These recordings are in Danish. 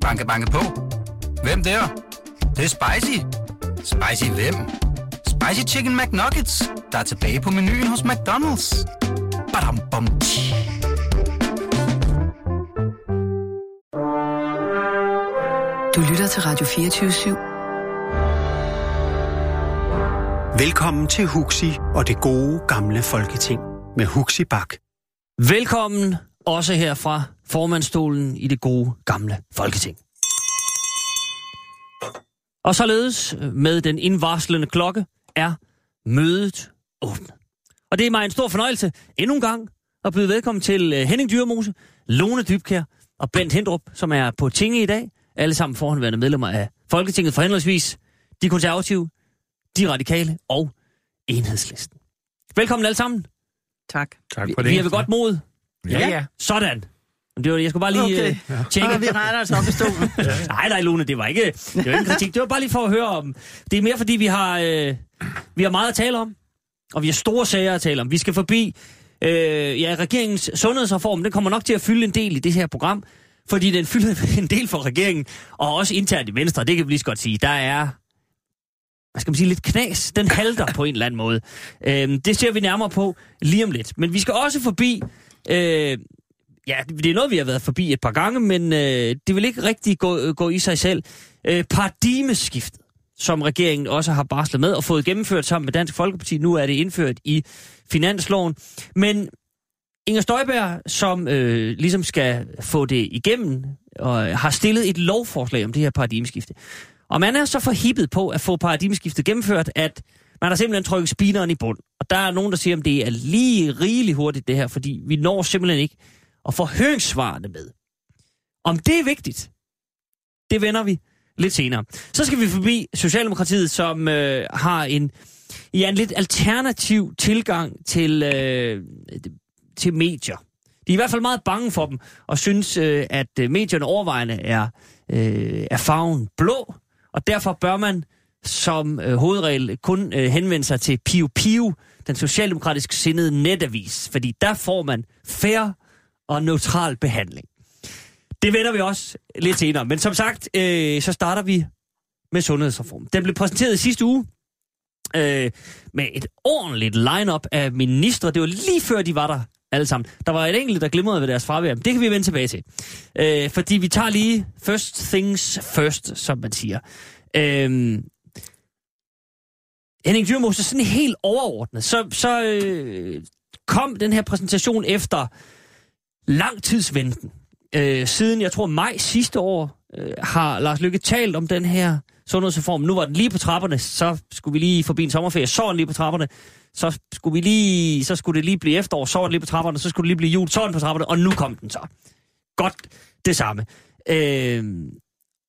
Banke, banke på. Hvem der? Det, det er spicy. Spicy hvem? Spicy Chicken McNuggets, der er tilbage på menuen hos McDonald's. Badum, bom, tji. Du lytter til Radio 24 /7. Velkommen til Huxi og det gode gamle folketing med Huxi Bak. Velkommen også her fra formandstolen i det gode gamle folketing. Og således med den indvarslende klokke er mødet åbnet. Og det er mig en stor fornøjelse endnu en gang at byde velkommen til øh, Henning Dyrmose, Lone Dybkær og Bent Hindrup, som er på tinge i dag. Alle sammen forhåndværende medlemmer af Folketinget for henholdsvis de konservative, de radikale og enhedslisten. Velkommen alle sammen. Tak. Tak for det. vi er ved godt mod. Ja, ja. Sådan. Det var, jeg skulle bare lige Okay. okay. tjekke. Og vi retter os op i stolen. Nej, nej, Lone, det var ikke, det var ikke en kritik. Det var bare lige for at høre om... Det er mere, fordi vi har, øh, vi har meget at tale om, og vi har store sager at tale om. Vi skal forbi... Øh, ja, regeringens sundhedsreform, den kommer nok til at fylde en del i det her program, fordi den fylder en del for regeringen, og også internt i Venstre, det kan vi lige så godt sige. Der er, hvad skal man sige, lidt knas. Den halter på en eller anden måde. Øh, det ser vi nærmere på lige om lidt. Men vi skal også forbi... Øh, Ja, det er noget, vi har været forbi et par gange, men øh, det vil ikke rigtig gå, gå i sig selv. Øh, paradigmeskiftet, som regeringen også har barslet med og fået gennemført sammen med Dansk Folkeparti. Nu er det indført i finansloven. Men Inger Støjberg, som øh, ligesom skal få det igennem, og har stillet et lovforslag om det her paradigmeskifte. Og man er så forhippet på at få paradigmeskiftet gennemført, at man har simpelthen trykket spineren i bund. Og der er nogen, der siger, at det er lige rigeligt hurtigt det her, fordi vi når simpelthen ikke og få høringssvarene med. Om det er vigtigt, det vender vi lidt senere. Så skal vi forbi Socialdemokratiet, som øh, har en, ja, en lidt alternativ tilgang til, øh, til medier. De er i hvert fald meget bange for dem, og synes, øh, at øh, medierne overvejende er, øh, er farven blå, og derfor bør man som øh, hovedregel kun øh, henvende sig til Pio Pio, den socialdemokratisk sindede netavis, fordi der får man færre og neutral behandling. Det vender vi også lidt senere. Men som sagt, øh, så starter vi med sundhedsreform. Den blev præsenteret i sidste uge øh, med et ordentligt line-up af ministre. Det var lige før, de var der alle sammen. Der var et enkelt, der glimrede ved deres fravær. Det kan vi vende tilbage til. Øh, fordi vi tager lige first things first, som man siger. Øh, Henning Dyrmose, sådan helt overordnet, så, så øh, kom den her præsentation efter langtidsventen. Øh, siden, jeg tror, maj sidste år, øh, har Lars Lykke talt om den her sundhedsreform. Nu var den lige på trapperne, så skulle vi lige forbi en sommerferie, så var den lige på trapperne, så skulle, vi lige, så skulle det lige blive efterår, så var den lige på trapperne, så skulle det lige blive jul, så var den på trapperne, og nu kom den så. Godt det samme. Øh,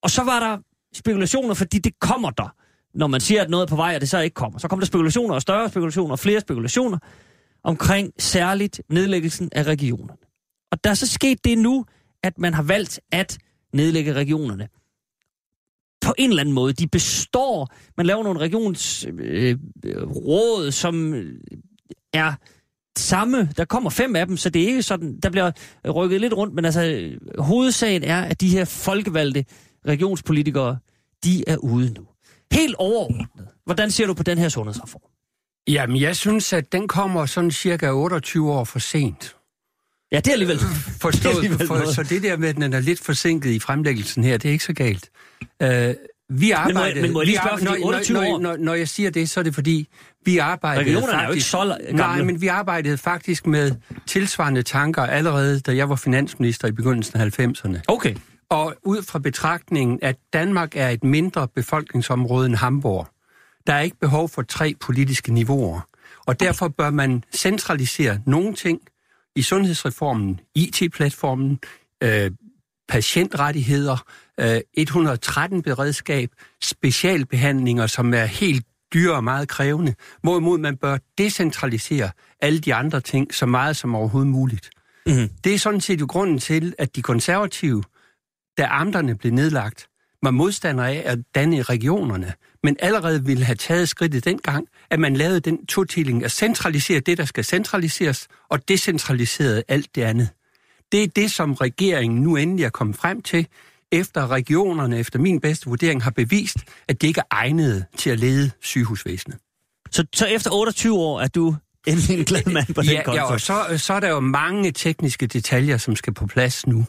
og så var der spekulationer, fordi det kommer der, når man siger, at noget er på vej, og det så ikke kommer. Så kom der spekulationer og større spekulationer og flere spekulationer omkring særligt nedlæggelsen af regioner. Og der er så sket det nu, at man har valgt at nedlægge regionerne. På en eller anden måde. De består, man laver nogle regionsråd, øh, som øh, er samme. Der kommer fem af dem, så det er ikke sådan, der bliver rykket lidt rundt, men altså hovedsagen er, at de her folkevalgte regionspolitikere, de er ude nu. Helt overordnet. Hvordan ser du på den her sundhedsreform? Jamen, jeg synes, at den kommer sådan cirka 28 år for sent. Ja, det er alligevel... Forstået, det er alligevel for, noget. så det der med, at den er lidt forsinket i fremlæggelsen her, det er ikke så galt. Uh, vi arbejdede... men må jeg lige spørge, fordi når, 28 når, år- når, når jeg siger det, så er det fordi, vi arbejdede Regionerne faktisk... er jo ikke så gamle. Nej, men vi arbejdede faktisk med tilsvarende tanker allerede, da jeg var finansminister i begyndelsen af 90'erne. Okay. Og ud fra betragtningen, at Danmark er et mindre befolkningsområde end Hamburg, der er ikke behov for tre politiske niveauer. Og derfor bør man centralisere nogle ting i sundhedsreformen, IT-platformen, øh, patientrettigheder, øh, 113 beredskab, specialbehandlinger, som er helt dyre og meget krævende, hvorimod man bør decentralisere alle de andre ting så meget som overhovedet muligt. Mm-hmm. Det er sådan set jo grunden til, at de konservative, da amterne blev nedlagt, var modstandere af at danne regionerne, men allerede ville have taget skridtet dengang, at man lavede den todeling at centralisere det, der skal centraliseres, og decentralisere alt det andet. Det er det, som regeringen nu endelig er kommet frem til efter regionerne, efter min bedste vurdering, har bevist, at de ikke er egnede til at lede sygehusvæsenet. Så, så efter 28 år er du endelig en glad mand på den Ja, konto. ja, og så, så er der jo mange tekniske detaljer, som skal på plads nu.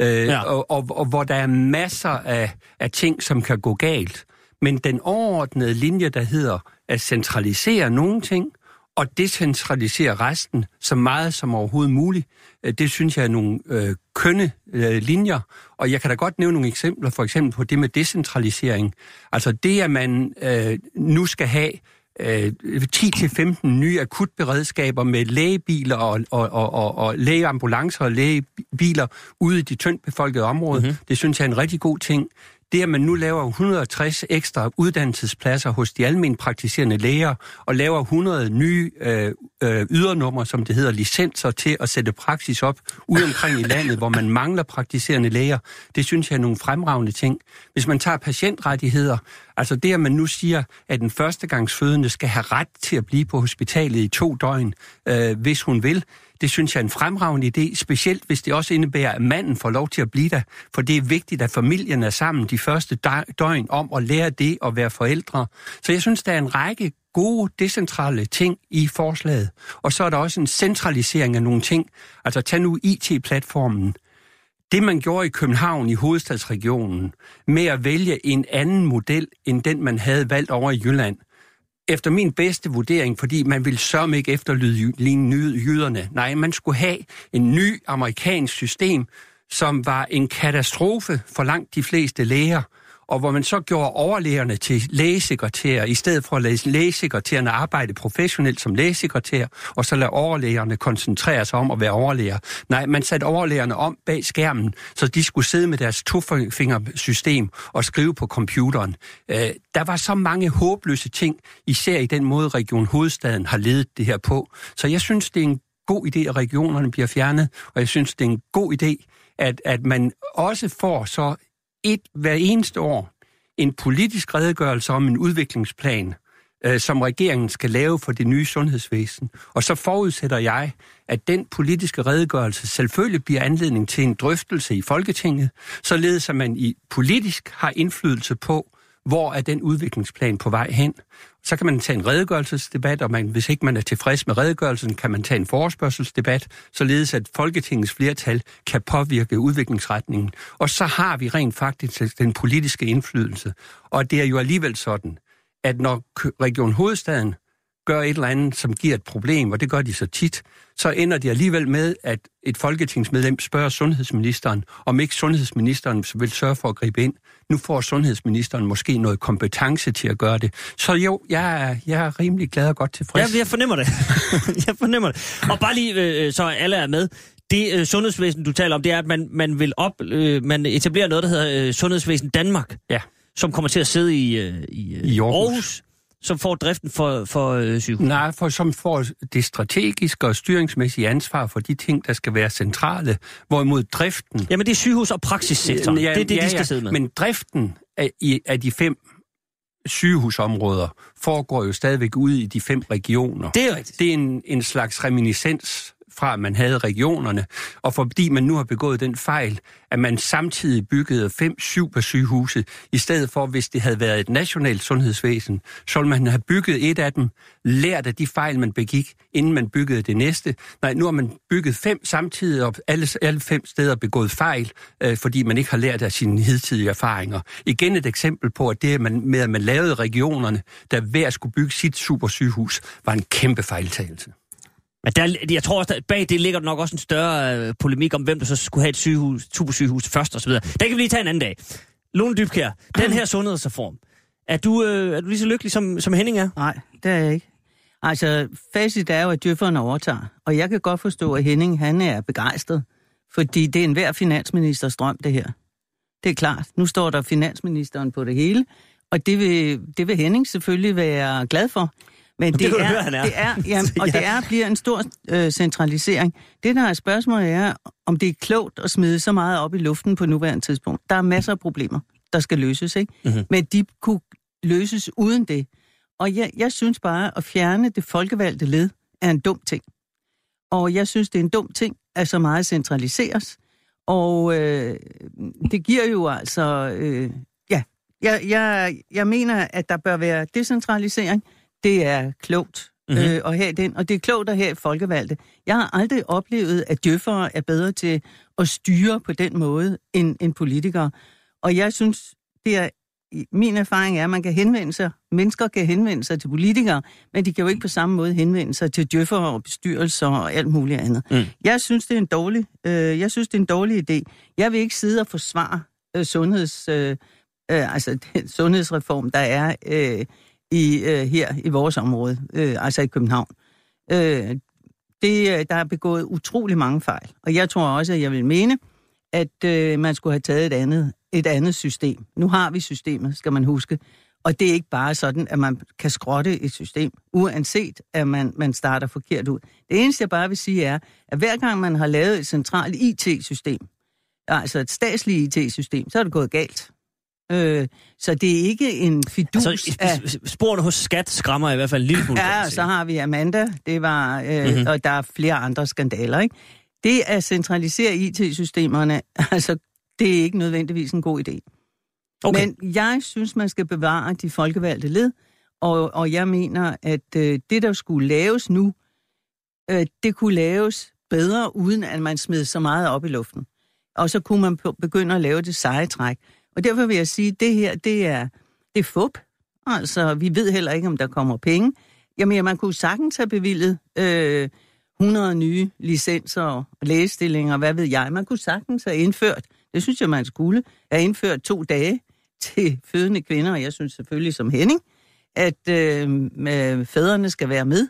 Øh, ja. og, og, og hvor der er masser af, af ting, som kan gå galt. Men den overordnede linje, der hedder at centralisere nogle ting, og decentralisere resten så meget som overhovedet muligt, øh, det synes jeg er nogle øh, kønne øh, linjer. Og jeg kan da godt nævne nogle eksempler, for eksempel på det med decentralisering. Altså det, at man øh, nu skal have øh, 10-15 nye akutberedskaber med lægebiler og, og, og, og, og lægeambulancer og lægebiler ude i de tyndt befolkede områder. Mm-hmm. Det synes jeg er en rigtig god ting. Det, at man nu laver 160 ekstra uddannelsespladser hos de almindelige praktiserende læger, og laver 100 nye øh, øh, ydernumre, som det hedder, licenser til at sætte praksis op ude omkring i landet, hvor man mangler praktiserende læger, det synes jeg er nogle fremragende ting. Hvis man tager patientrettigheder, altså det, at man nu siger, at den førstegangsfødende skal have ret til at blive på hospitalet i to døgn, øh, hvis hun vil, det synes jeg er en fremragende idé, specielt hvis det også indebærer, at manden får lov til at blive der. For det er vigtigt, at familien er sammen de første døgn om at lære det at være forældre. Så jeg synes, der er en række gode, decentrale ting i forslaget. Og så er der også en centralisering af nogle ting. Altså tag nu IT-platformen. Det, man gjorde i København i hovedstadsregionen, med at vælge en anden model, end den, man havde valgt over i Jylland, efter min bedste vurdering, fordi man ville sørme ikke efterlyde jyderne. Nej, man skulle have en ny amerikansk system, som var en katastrofe for langt de fleste læger, og hvor man så gjorde overlægerne til lægesekretærer, i stedet for at lade lægesekretærerne arbejde professionelt som lægesekretær, og så lade overlægerne koncentrere sig om at være overlæger. Nej, man satte overlægerne om bag skærmen, så de skulle sidde med deres tofingersystem og skrive på computeren. Øh, der var så mange håbløse ting, især i den måde, Region Hovedstaden har ledet det her på. Så jeg synes, det er en god idé, at regionerne bliver fjernet, og jeg synes, det er en god idé, at, at man også får så et hver eneste år en politisk redegørelse om en udviklingsplan, øh, som regeringen skal lave for det nye sundhedsvæsen. Og så forudsætter jeg, at den politiske redegørelse selvfølgelig bliver anledning til en drøftelse i Folketinget, således at man i politisk har indflydelse på, hvor er den udviklingsplan på vej hen. Så kan man tage en redegørelsesdebat, og man, hvis ikke man er tilfreds med redegørelsen, kan man tage en forespørgselsdebat, således at Folketingets flertal kan påvirke udviklingsretningen. Og så har vi rent faktisk den politiske indflydelse. Og det er jo alligevel sådan, at når Region Hovedstaden gør et eller andet, som giver et problem, og det gør de så tit, så ender det alligevel med, at et folketingsmedlem spørger sundhedsministeren, om ikke sundhedsministeren vil sørge for at gribe ind. Nu får sundhedsministeren måske noget kompetence til at gøre det. Så jo, jeg er, jeg er rimelig glad og godt tilfreds. Ja, jeg fornemmer det. jeg fornemmer det. Og bare lige, øh, så alle er med. Det øh, sundhedsvæsen, du taler om, det er, at man, man vil op, øh, man etablerer noget, der hedder øh, Sundhedsvæsen Danmark, Ja, som kommer til at sidde i, øh, i, øh, I Aarhus. Aarhus, som får driften for, for øh, sygehus. nej, for som får det strategiske og styringsmæssige ansvar for de ting, der skal være centrale, hvorimod driften Jamen, det er sygehus- og praksissektoren. Ja, det er det, ja, de skal ja. sidde med. Men driften af, i, af de fem sygehusområder foregår jo stadigvæk ude i de fem regioner. det er rigtigt. Det er en, en slags reminiscens fra, at man havde regionerne, og fordi man nu har begået den fejl, at man samtidig byggede fem sygehuse, i stedet for, hvis det havde været et nationalt sundhedsvæsen, så ville man have bygget et af dem, lært af de fejl, man begik, inden man byggede det næste. Nej, nu har man bygget fem samtidig, og alle, alle fem steder begået fejl, øh, fordi man ikke har lært af sine hidtidige erfaringer. Igen et eksempel på, at det at man, med, at man lavede regionerne, der hver skulle bygge sit supersygehus, var en kæmpe fejltagelse. Men der, jeg tror også, at bag det ligger nok også en større øh, polemik om, hvem der så skulle have et sygehus, supersygehus først osv. Det kan vi lige tage en anden dag. Lone Dybkær, den her sundhedsreform, er du, øh, er du lige så lykkelig, som, som Henning er? Nej, det er jeg ikke. Altså, facit er jo, at djøfferne overtager. Og jeg kan godt forstå, at Henning, han er begejstret. Fordi det er enhver finansministers drøm, det her. Det er klart. Nu står der finansministeren på det hele. Og det vil, det vil Henning selvfølgelig være glad for. Men Det det, er, høre, han er. det er, jamen, og det er, bliver en stor øh, centralisering. Det, der er spørgsmålet, er, om det er klogt at smide så meget op i luften på nuværende tidspunkt. Der er masser af problemer, der skal løses, ikke? Mm-hmm. Men de kunne løses uden det. Og jeg, jeg synes bare, at fjerne det folkevalgte led er en dum ting. Og jeg synes, det er en dum ting, at så meget centraliseres. Og øh, det giver jo altså... Øh, ja, jeg, jeg, jeg mener, at der bør være decentralisering. Det er klogt mm-hmm. øh, at have den, og det er klogt at have folkevalgte. Jeg har aldrig oplevet, at djøffere er bedre til at styre på den måde end, end politikere. Og jeg synes, det er min erfaring er, at man kan henvende sig, mennesker kan henvende sig til politikere, men de kan jo ikke på samme måde henvende sig til djøffer og bestyrelser og alt muligt andet. Mm. Jeg synes, det er en dårlig, øh, jeg synes, det er en dårlig idé. Jeg vil ikke sidde og forsvare øh, sundheds, øh, øh, altså den sundhedsreform, der er øh, i, øh, her i vores område, øh, altså i København. Øh, det, øh, der er begået utrolig mange fejl, og jeg tror også, at jeg vil mene, at øh, man skulle have taget et andet, et andet system. Nu har vi systemet, skal man huske. Og det er ikke bare sådan, at man kan skrotte et system, uanset at man, man starter forkert ud. Det eneste, jeg bare vil sige, er, at hver gang man har lavet et centralt IT-system, altså et statsligt IT-system, så er det gået galt. Øh, så det er ikke en fidus altså, af... Sporene hos skat skræmmer i hvert fald en lille smule. Ja, så har vi Amanda, det var, øh, mm-hmm. og der er flere andre skandaler, ikke? Det at centralisere IT-systemerne, altså, det er ikke nødvendigvis en god idé. Okay. Men jeg synes, man skal bevare de folkevalgte led, og, og jeg mener, at øh, det, der skulle laves nu, øh, det kunne laves bedre, uden at man smed så meget op i luften. Og så kunne man begynde at lave det seje træk. Og derfor vil jeg sige, at det her, det er, det er fup. Altså, vi ved heller ikke, om der kommer penge. Jamen, man kunne sagtens have bevillet øh, 100 nye licenser og lægestillinger, hvad ved jeg. Man kunne sagtens have indført, det synes jeg, man skulle, have indført to dage til fødende kvinder, og jeg synes selvfølgelig som Henning, at øh, fædrene skal være med.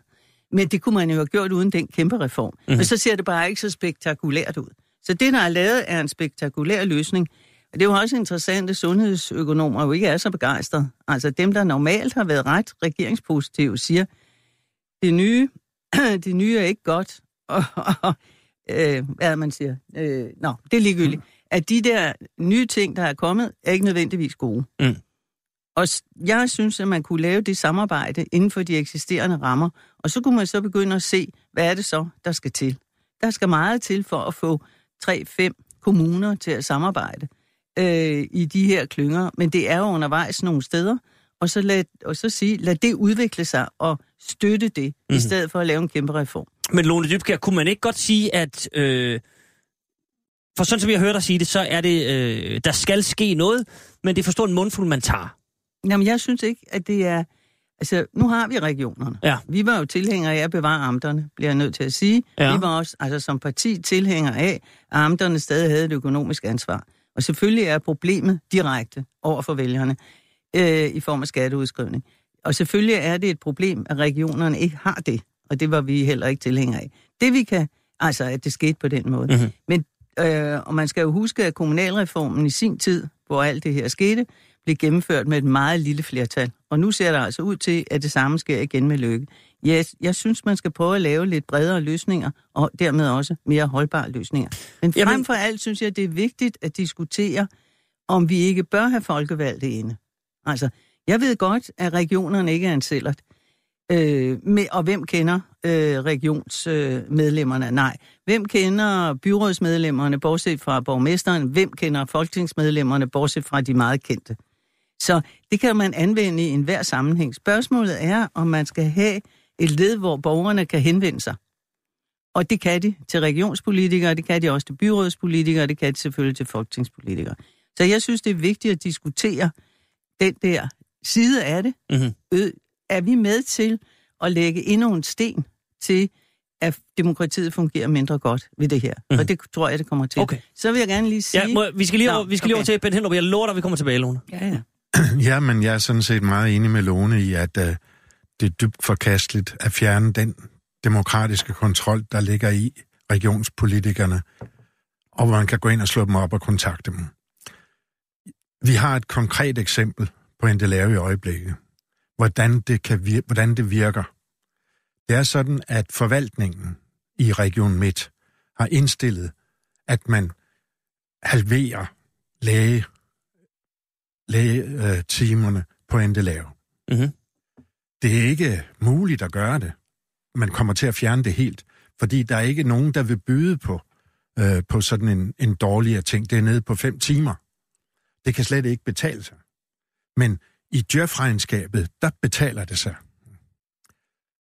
Men det kunne man jo have gjort uden den kæmpe reform. Mm-hmm. Men så ser det bare ikke så spektakulært ud. Så det, der er lavet, er en spektakulær løsning. Det er jo også interessant, at sundhedsøkonomer jo ikke er så begejstrede. Altså dem, der normalt har været ret regeringspositive, siger, det nye det nye er ikke godt. Og, og øh, hvad man siger? Øh, nå, det er ligegyldigt. Mm. At de der nye ting, der er kommet, er ikke nødvendigvis gode. Mm. Og jeg synes, at man kunne lave det samarbejde inden for de eksisterende rammer, og så kunne man så begynde at se, hvad er det så, der skal til. Der skal meget til for at få 3-5 kommuner til at samarbejde øh, i de her klynger, men det er jo undervejs nogle steder, og så, lad, og så sige, lad det udvikle sig, og støtte det, mm. i mhm. stedet for at lave en kæmpe reform. Men Lone Dybkær, kunne man ikke godt sige, at... Øh, for sådan som jeg har hørt dig sige det, så er det, øh, der skal ske noget, men det er forstået en mundfuld, man tager. Jamen, jeg synes ikke, at det er... Altså, nu har vi regionerne. Ja. Vi var jo tilhængere af at bevare amterne, bliver jeg nødt til at sige. Ja. Vi var også altså, som parti tilhængere af, at amterne stadig havde et økonomisk ansvar. Og selvfølgelig er problemet direkte over for vælgerne øh, i form af skatteudskrivning. Og selvfølgelig er det et problem, at regionerne ikke har det, og det var vi heller ikke tilhængere af. Det vi kan, altså at det skete på den måde. Mm-hmm. Men, øh, og man skal jo huske, at kommunalreformen i sin tid, hvor alt det her skete, blev gennemført med et meget lille flertal. Og nu ser der altså ud til, at det samme sker igen med lykke. Yes, jeg synes, man skal prøve at lave lidt bredere løsninger, og dermed også mere holdbare løsninger. Men frem Jamen... for alt synes jeg, det er vigtigt at diskutere, om vi ikke bør have folkevalgte inde. Altså, jeg ved godt, at regionerne ikke er en cellert. Øh, med, og hvem kender øh, regionsmedlemmerne? Øh, Nej. Hvem kender byrådsmedlemmerne, bortset fra borgmesteren? Hvem kender folketingsmedlemmerne, bortset fra de meget kendte? Så det kan man anvende i enhver sammenhæng. Spørgsmålet er, om man skal have et led, hvor borgerne kan henvende sig. Og det kan de til regionspolitikere, det kan de også til byrådspolitikere, det kan de selvfølgelig til folketingspolitikere. Så jeg synes, det er vigtigt at diskutere den der side af det, mm-hmm. øh, er vi med til at lægge endnu en sten til, at demokratiet fungerer mindre godt ved det her. Mm-hmm. Og det tror jeg, det kommer til. Okay. Så vil jeg gerne lige sige... Ja, må, vi skal lige, Nå, over, vi skal okay. lige over til Ben Hendrup. Jeg lover dig, vi kommer tilbage, Lone. Ja, ja. ja, men jeg er sådan set meget enig med Lone i, at uh, det er dybt forkasteligt at fjerne den demokratiske kontrol, der ligger i regionspolitikerne, og hvor man kan gå ind og slå dem op og kontakte dem. Vi har et konkret eksempel på lave i øjeblikket, hvordan det, kan vir- hvordan det virker. Det er sådan, at forvaltningen i Region Midt har indstillet, at man halverer læge, lægetimerne på Endelave. Mm-hmm. Det er ikke muligt at gøre det. Man kommer til at fjerne det helt, fordi der er ikke nogen, der vil byde på øh, på sådan en, en dårligere ting. Det er nede på fem timer. Det kan slet ikke betale sig. Men i Djøf-regnskabet, der betaler det sig.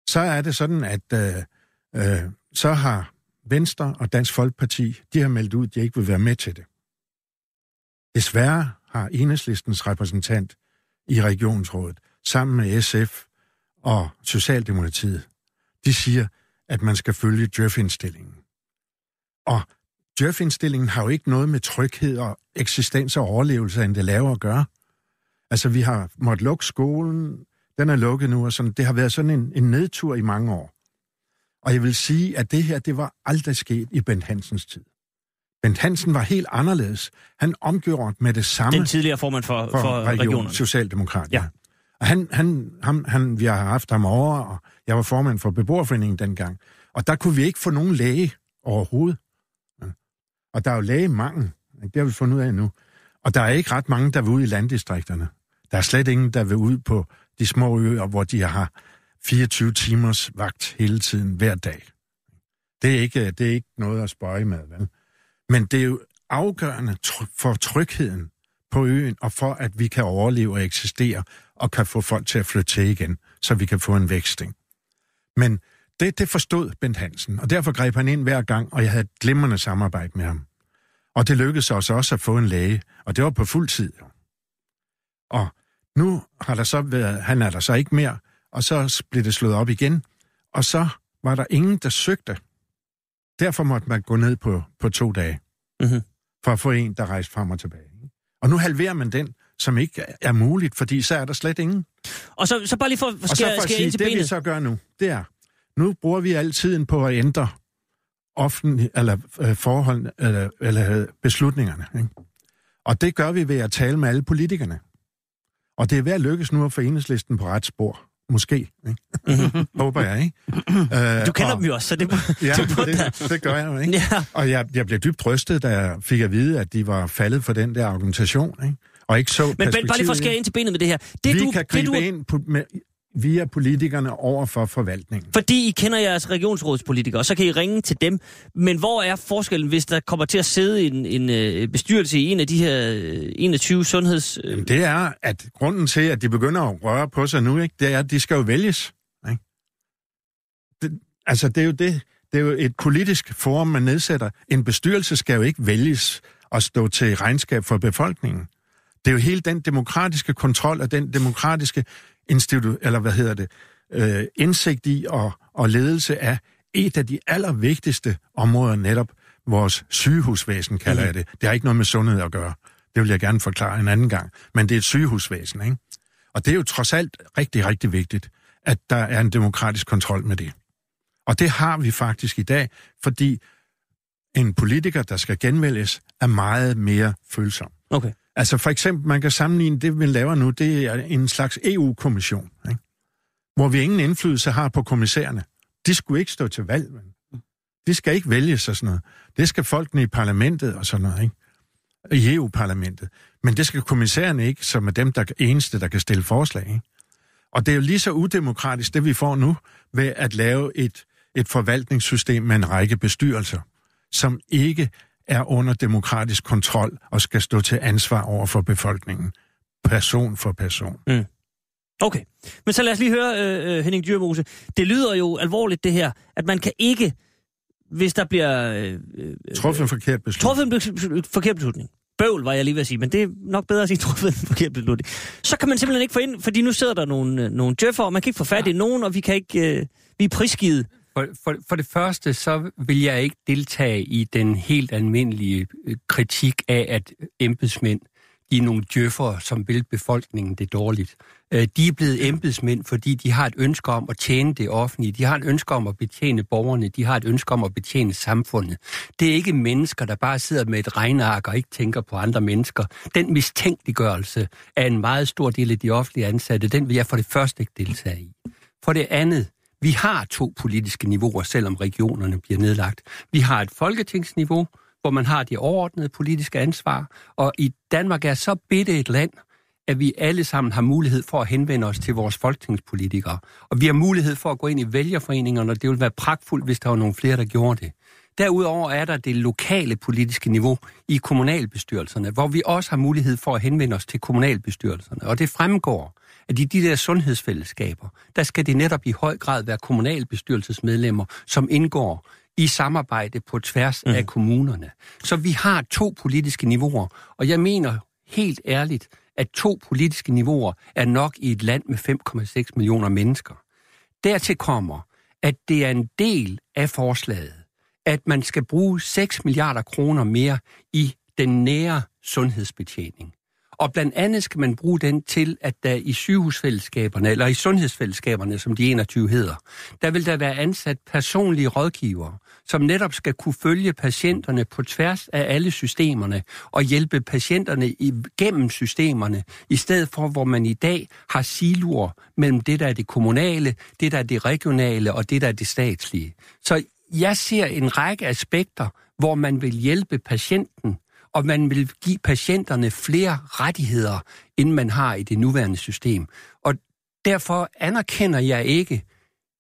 Så er det sådan, at øh, øh, så har Venstre og Dansk Folkeparti, de har meldt ud, at de ikke vil være med til det. Desværre har enhedslistens repræsentant i regionsrådet, sammen med SF og Socialdemokratiet, de siger, at man skal følge Djøf-indstillingen. Og Djøf-indstillingen har jo ikke noget med tryghed og eksistens og overlevelse end det laver at gøre. Altså, vi har måttet lukke skolen, den er lukket nu, og sådan. det har været sådan en, en nedtur i mange år. Og jeg vil sige, at det her, det var aldrig sket i Bent Hansens tid. Bent Hansen var helt anderledes. Han omgjorde med det samme... Den tidligere formand for, for, for region, regionerne. Socialdemokrat, Ja. Og han, han, ham, han, vi har haft ham over, og jeg var formand for beboerforeningen dengang. Og der kunne vi ikke få nogen læge overhovedet. Og der er jo lægemangel. Det har vi fundet ud af nu. Og der er ikke ret mange, der vil ud i landdistrikterne. Der er slet ingen, der vil ud på de små øer, hvor de har 24 timers vagt hele tiden, hver dag. Det er ikke, det er ikke noget at spøge med, vel? Men det er jo afgørende for trygheden på øen, og for at vi kan overleve og eksistere, og kan få folk til at flytte til igen, så vi kan få en væksting. Men det, det forstod Bent Hansen, og derfor greb han ind hver gang, og jeg havde et glimrende samarbejde med ham. Og det lykkedes os også at få en læge, og det var på fuld tid. Og nu har der så været, han er der så ikke mere, og så blev det slået op igen, og så var der ingen, der søgte. Derfor måtte man gå ned på, på to dage, Mhm. for at få en, der rejste frem og tilbage. Og nu halverer man den, som ikke er muligt, fordi så er der slet ingen. Og så, så bare lige for, Og skal, så for skal sige, ind til det vi benet. så gør nu, det er, nu bruger vi al tiden på at ændre offentlig, eller, øh, forhold, eller, eller øh, beslutningerne. Ikke? Og det gør vi ved at tale med alle politikerne. Og det er ved at lykkes nu at få enhedslisten på ret spor. Måske. Ikke? Håber jeg, ikke? Øh, Du kender og, dem jo også, så det må... Ja, burde da- det, det gør jeg jo, ikke? Ja. Og jeg, jeg blev dybt rystet, da jeg fik at vide, at de var faldet for den der argumentation, ikke? Og ikke så Men bare lige for at skære det. ind til benet med det her. Det, vi du, kan det, gribe du, ind på, med, via politikerne over for forvaltningen. Fordi I kender jeres regionsrådspolitikere, så kan I ringe til dem. Men hvor er forskellen, hvis der kommer til at sidde en, en øh, bestyrelse i en af de her øh, 21 sundheds... Øh, Jamen, det er, at grunden til, at de begynder at røre på sig nu, ikke, det er, at de skal jo vælges. Ikke? Det, altså, det er jo det. Det er jo et politisk forum, man nedsætter. En bestyrelse skal jo ikke vælges og stå til regnskab for befolkningen. Det er jo hele den demokratiske kontrol og den demokratiske institu- eller hvad hedder det, øh, indsigt i og, og ledelse af et af de allervigtigste områder, netop vores sygehusvæsen, kalder Mhm. jeg det. Det har ikke noget med sundhed at gøre. Det vil jeg gerne forklare en anden gang. Men det er et sygehusvæsen, ikke? Og det er jo trods alt rigtig, rigtig vigtigt, at der er en demokratisk kontrol med det. Og det har vi faktisk i dag, fordi en politiker, der skal genvælges, er meget mere følsom. okay. Altså for eksempel, man kan sammenligne det, vi laver nu, det er en slags EU-kommission, ikke? hvor vi ingen indflydelse har på kommissærerne. De skulle ikke stå til valg. Men. De skal ikke vælges og sådan noget. Det skal folkene i parlamentet og sådan noget, ikke? I EU-parlamentet. Men det skal kommissærerne ikke, som er dem, der er eneste, der kan stille forslag. Ikke? Og det er jo lige så udemokratisk, det vi får nu, ved at lave et, et forvaltningssystem med en række bestyrelser, som ikke er under demokratisk kontrol og skal stå til ansvar over for befolkningen. Person for person. Okay. Men så lad os lige høre, øh, øh, Henning Dyrmose. Det lyder jo alvorligt, det her, at man kan ikke, hvis der bliver øh, øh, Truffet en forkert beslutning. truffet en forkert beslutning. Bøvl, var jeg lige ved at sige, men det er nok bedre at sige truffet en forkert beslutning. Så kan man simpelthen ikke få ind, fordi nu sidder der nogle, øh, nogle djøffer, og man kan ikke få fat i nogen, og vi kan ikke, øh, vi er prisgivet. For, for, for det første, så vil jeg ikke deltage i den helt almindelige øh, kritik af, at embedsmænd, de er nogle djøffer, som vil befolkningen det dårligt. Øh, De er blevet embedsmænd, fordi de har et ønske om at tjene det offentlige. De har et ønske om at betjene borgerne. De har et ønske om at betjene samfundet. Det er ikke mennesker, der bare sidder med et regnark og ikke tænker på andre mennesker. Den mistænkeliggørelse af en meget stor del af de offentlige ansatte, den vil jeg for det første ikke deltage i. For det andet, vi har to politiske niveauer, selvom regionerne bliver nedlagt. Vi har et folketingsniveau, hvor man har det overordnede politiske ansvar, og i Danmark er så bitte et land, at vi alle sammen har mulighed for at henvende os til vores folketingspolitikere. Og vi har mulighed for at gå ind i vælgerforeningerne, og det ville være pragtfuldt, hvis der var nogle flere, der gjorde det. Derudover er der det lokale politiske niveau i kommunalbestyrelserne, hvor vi også har mulighed for at henvende os til kommunalbestyrelserne. Og det fremgår, at i de der sundhedsfællesskaber, der skal det netop i høj grad være kommunalbestyrelsesmedlemmer, som indgår i samarbejde på tværs mm. af kommunerne. Så vi har to politiske niveauer, og jeg mener helt ærligt, at to politiske niveauer er nok i et land med 5,6 millioner mennesker. Dertil kommer, at det er en del af forslaget, at man skal bruge 6 milliarder kroner mere i den nære sundhedsbetjening. Og blandt andet skal man bruge den til, at der i sygehusfællesskaberne, eller i sundhedsfællesskaberne, som de 21 hedder, der vil der være ansat personlige rådgivere, som netop skal kunne følge patienterne på tværs af alle systemerne og hjælpe patienterne igennem systemerne, i stedet for, hvor man i dag har siluer mellem det, der er det kommunale, det, der er det regionale og det, der er det statslige. Så jeg ser en række aspekter, hvor man vil hjælpe patienten og man vil give patienterne flere rettigheder, end man har i det nuværende system. Og derfor anerkender jeg ikke,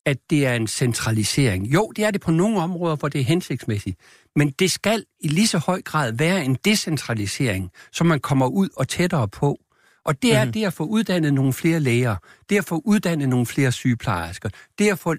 at det er en centralisering. Jo, det er det på nogle områder, hvor det er hensigtsmæssigt, men det skal i lige så høj grad være en decentralisering, så man kommer ud og tættere på. Og det er mm. det at få uddannet nogle flere læger, det at få uddannet nogle flere sygeplejersker, det at få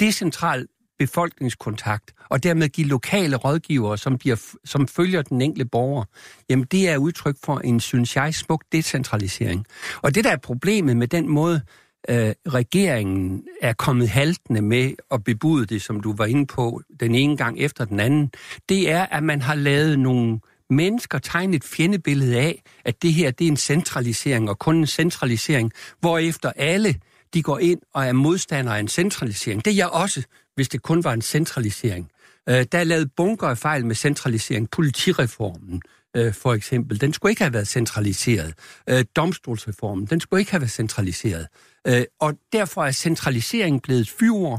decentral befolkningskontakt, og dermed give lokale rådgivere, som, bliver, som følger den enkelte borger, jamen det er udtryk for en, synes jeg, smuk decentralisering. Og det, der er problemet med den måde, øh, regeringen er kommet haltende med at bebude det, som du var inde på, den ene gang efter den anden, det er, at man har lavet nogle mennesker tegne et fjendebillede af, at det her det er en centralisering, og kun en centralisering, hvorefter alle de går ind og er modstandere af en centralisering. Det er jeg også, hvis det kun var en centralisering. Øh, der er lavet bunker af fejl med centralisering. Politireformen, øh, for eksempel, den skulle ikke have været centraliseret. Øh, domstolsreformen, den skulle ikke have været centraliseret. Øh, og derfor er centraliseringen blevet fyre,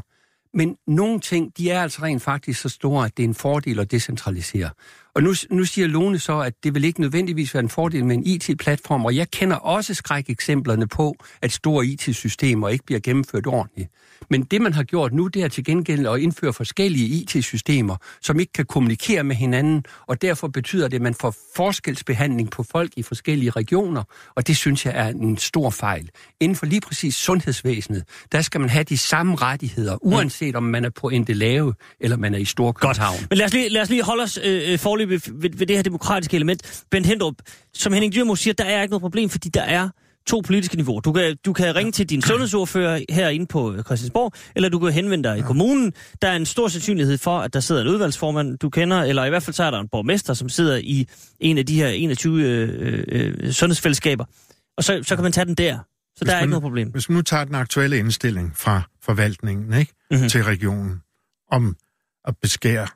men nogle ting, de er altså rent faktisk så store, at det er en fordel at decentralisere. Og nu, nu siger Lone så, at det vil ikke nødvendigvis være en fordel med en IT-platform, og jeg kender også skrækeksemplerne på, at store IT-systemer ikke bliver gennemført ordentligt. Men det, man har gjort nu, det er til gengæld at indføre forskellige IT-systemer, som ikke kan kommunikere med hinanden, og derfor betyder det, at man får forskelsbehandling på folk i forskellige regioner, og det synes jeg er en stor fejl. Inden for lige præcis sundhedsvæsenet, der skal man have de samme rettigheder, uanset om man er på Endelave eller man er i Storkøbenhavn. Men lad os lige, lad os lige holde os øh, øh forløbig ved, ved det her demokratiske element. Ben Hendrup, som Henning Dyrmo siger, der er ikke noget problem, fordi der er to politiske niveauer. Du kan, du kan ringe til din sundhedsordfører herinde på øh, Christiansborg, eller du kan henvende dig i kommunen. Der er en stor sandsynlighed for, at der sidder en udvalgsformand, du kender, eller i hvert fald så er der en borgmester, som sidder i en af de her 21 øh, øh, sundhedsfællesskaber. Og så, så kan man tage den der. Så hvis der er man, ikke noget problem. Hvis man nu tager den aktuelle indstilling fra forvaltningen ikke, mm-hmm. til regionen om at beskære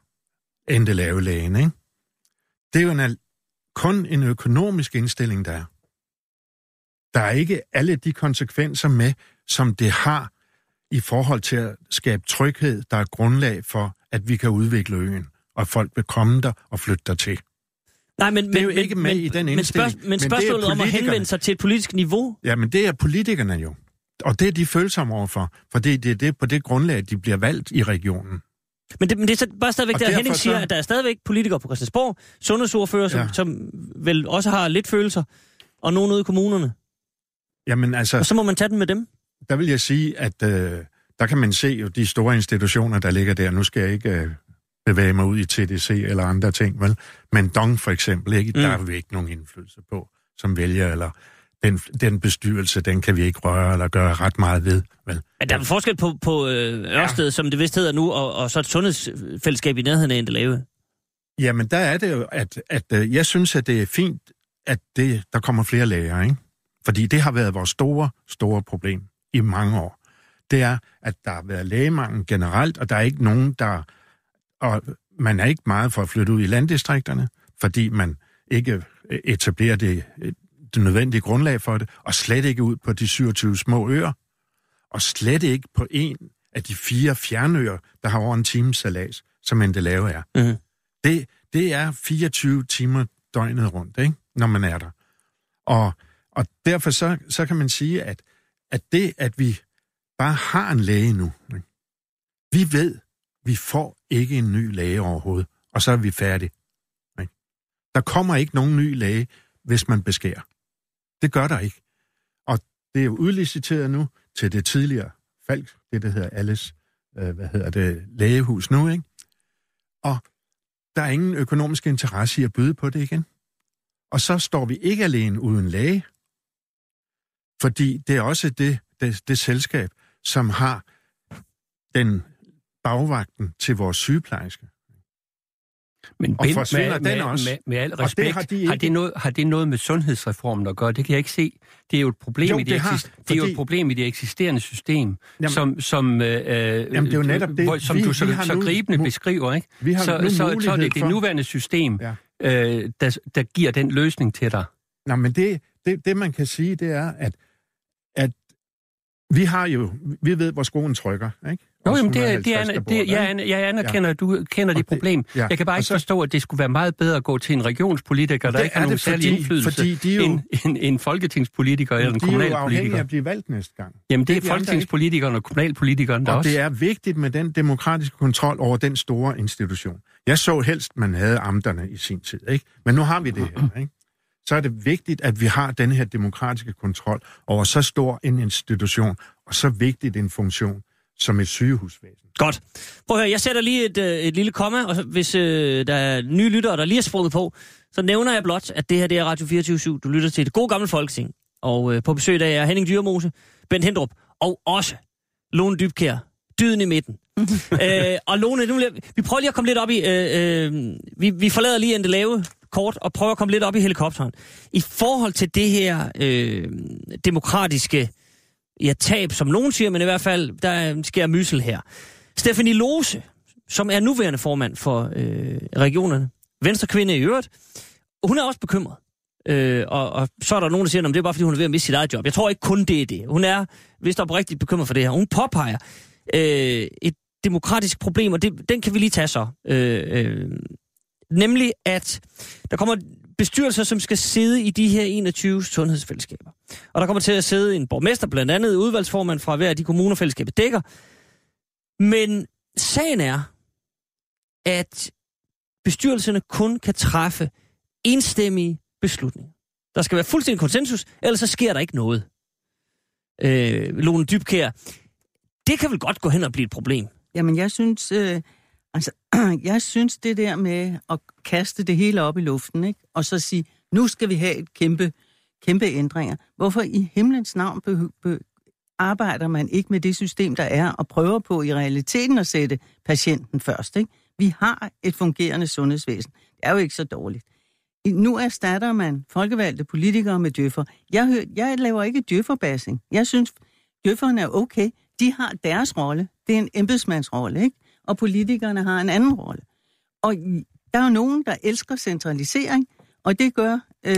endelave lægen, ikke? Det er jo en, kun en økonomisk indstilling, der er. Der er ikke alle de konsekvenser med, som det har i forhold til at skabe tryghed, der er grundlag for, at vi kan udvikle øen, og folk vil komme der og flytte der til. Nej, men, det er jo men, ikke med men, i den indstilling. Men, spørg, men, men spørgsmålet om at henvende sig til et politisk niveau? Ja, men det er politikerne jo. Og det er de følsomme overfor, for det, det er det på det grundlag, de bliver valgt i regionen. Men det, men det er så bare stadigvæk og der, Henning siger, så... at der er stadigvæk politikere på Christiansborg, sundhedsordfører, som, ja. som vel også har lidt følelser, og nogen ude i kommunerne. Jamen altså... Og så må man tage den med dem. Der vil jeg sige, at øh, der kan man se jo de store institutioner, der ligger der. Nu skal jeg ikke øh, bevæge mig ud i TDC eller andre ting, vel? Men Dong for eksempel, ikke? Mm. der har vi ikke nogen indflydelse på som vælger, eller den, den bestyrelse, den kan vi ikke røre eller gøre ret meget ved. Vel? Men der er forskel på, på øh, Ørsted, ja. som det vist hedder nu, og, og så et sundhedsfællesskab i nærheden af lave. Jamen, der er det jo, at, at øh, jeg synes, at det er fint, at det, der kommer flere læger, ikke? Fordi det har været vores store, store problem i mange år. Det er, at der har været lægemangel generelt, og der er ikke nogen, der... Og man er ikke meget for at flytte ud i landdistrikterne, fordi man ikke etablerer det det nødvendige grundlag for det, og slet ikke ud på de 27 små øer, og slet ikke på en af de fire fjernøer, der har over en times salas, som lave er. Mm-hmm. Det, det er 24 timer døgnet rundt, ikke? når man er der. Og, og derfor så, så kan man sige, at, at det, at vi bare har en læge nu, ikke? vi ved, vi får ikke en ny læge overhovedet, og så er vi færdige. Ikke? Der kommer ikke nogen ny læge, hvis man beskærer. Det gør der ikke. Og det er jo udliciteret nu til det tidligere Falk, det der hedder Alles, øh, hvad hedder det, lægehus nu, ikke? Og der er ingen økonomisk interesse i at byde på det igen. Og så står vi ikke alene uden læge, fordi det er også det, det, det selskab, som har den bagvagten til vores sygeplejerske. Men Og Ben, forsvinder med, den med, også? Med, med al Og det respekt, har de ikke- har, det noget, har det noget med sundhedsreformen at gøre? Det kan jeg ikke se. Det er jo et problem, Jo, i, det, det har, eksist, det er jo fordi- et problem i det eksisterende system, Jamen- som, som, øh, Jamen, det er jo netop det. hvor, som Vi- du så, vi så nu- gribende nu- beskriver. Ikke? Vi har Så, nu så, så er det det nuværende system, Ja. øh, der, der giver den løsning til dig. Nå, men det, det, det man kan sige, det er, at vi har jo, vi ved, hvor skoen trykker, ikke? Jo, jamen, det, er- 150, det, er, bor det, jeg, jeg anerkender, at du kender det det- problem. ja. Jeg kan bare ikke så- forstå, at det skulle være meget bedre at gå til en regionspolitiker, der Det ikke har nogen det, særlig fordi- indflydelse, fordi de jo- end, end, end folketingspolitiker eller en de er jo afhængige kommunalpolitiker. af at blive valgt næste gang. Jamen, det er de andre folketingspolitikeren og kommunalpolitikeren, der Og også... det er vigtigt med den demokratiske kontrol over den store institution. Jeg så helst, man havde amterne i sin tid, ikke? Men nu har vi det her, ikke? Så er det vigtigt, at vi har den her demokratiske kontrol over så stor en institution, og så vigtigt en funktion som et sygehusvæsen. Godt. Prøv at høre, jeg sætter lige et, øh, et lille komma, og så, hvis øh, der er nye lyttere, der lige er sprunget på, så nævner jeg blot, at det her det er Radio 24 Du lytter til det gode gamle folketing. Og øh, på besøg i dag er Henning Dyrmose, Bent Hendrup og også Lone Dybkær. Dyden i midten. øh, og Lone, nu, vi prøver lige at komme lidt op i... Øh, øh, vi, vi forlader lige en lave kort og prøver at komme lidt op i helikopteren. I forhold til det her øh, demokratiske ja, tab, som nogen siger, men i hvert fald, der sker mysel her. Stephanie Lose, som er nuværende formand for øh, regionerne, venstre kvinde i øvrigt, hun er også bekymret. Øh, og, og så er der nogen, der siger, at det er bare fordi, hun er ved at miste sit eget job. Jeg tror ikke kun det er det. Hun er vist oprigtigt bekymret for det her. Hun påpeger øh, et demokratisk problem, og det, den kan vi lige tage så. Øh, øh, nemlig, at der kommer bestyrelser, som skal sidde i de her 21 sundhedsfællesskaber. Og der kommer til at sidde en borgmester, blandt andet udvalgsformand fra hver af de kommuner, fællesskabet dækker. Men sagen er, at bestyrelserne kun kan træffe enstemmige beslutninger. Der skal være fuldstændig konsensus, ellers så sker der ikke noget. Øh, Lone Dybkær, det kan vel godt gå hen og blive et problem. Jamen, jeg synes, øh, altså, jeg synes det der med at kaste det hele op i luften, ikke? og så sige, nu skal vi have et kæmpe, kæmpe ændringer. Hvorfor i himlens navn be- be- arbejder man ikke med det system, der er, og prøver på i realiteten at sætte patienten først? Ikke? Vi har et fungerende sundhedsvæsen. Det er jo ikke så dårligt. Nu erstatter man folkevalgte politikere med djøffer. Jeg, hør, jeg laver ikke djøfferbassing. Jeg synes, djøfferne er okay. De har deres rolle. Det er en embedsmandsrolle, ikke? Og politikerne har en anden rolle. Og der er jo nogen, der elsker centralisering, og det gør, øh,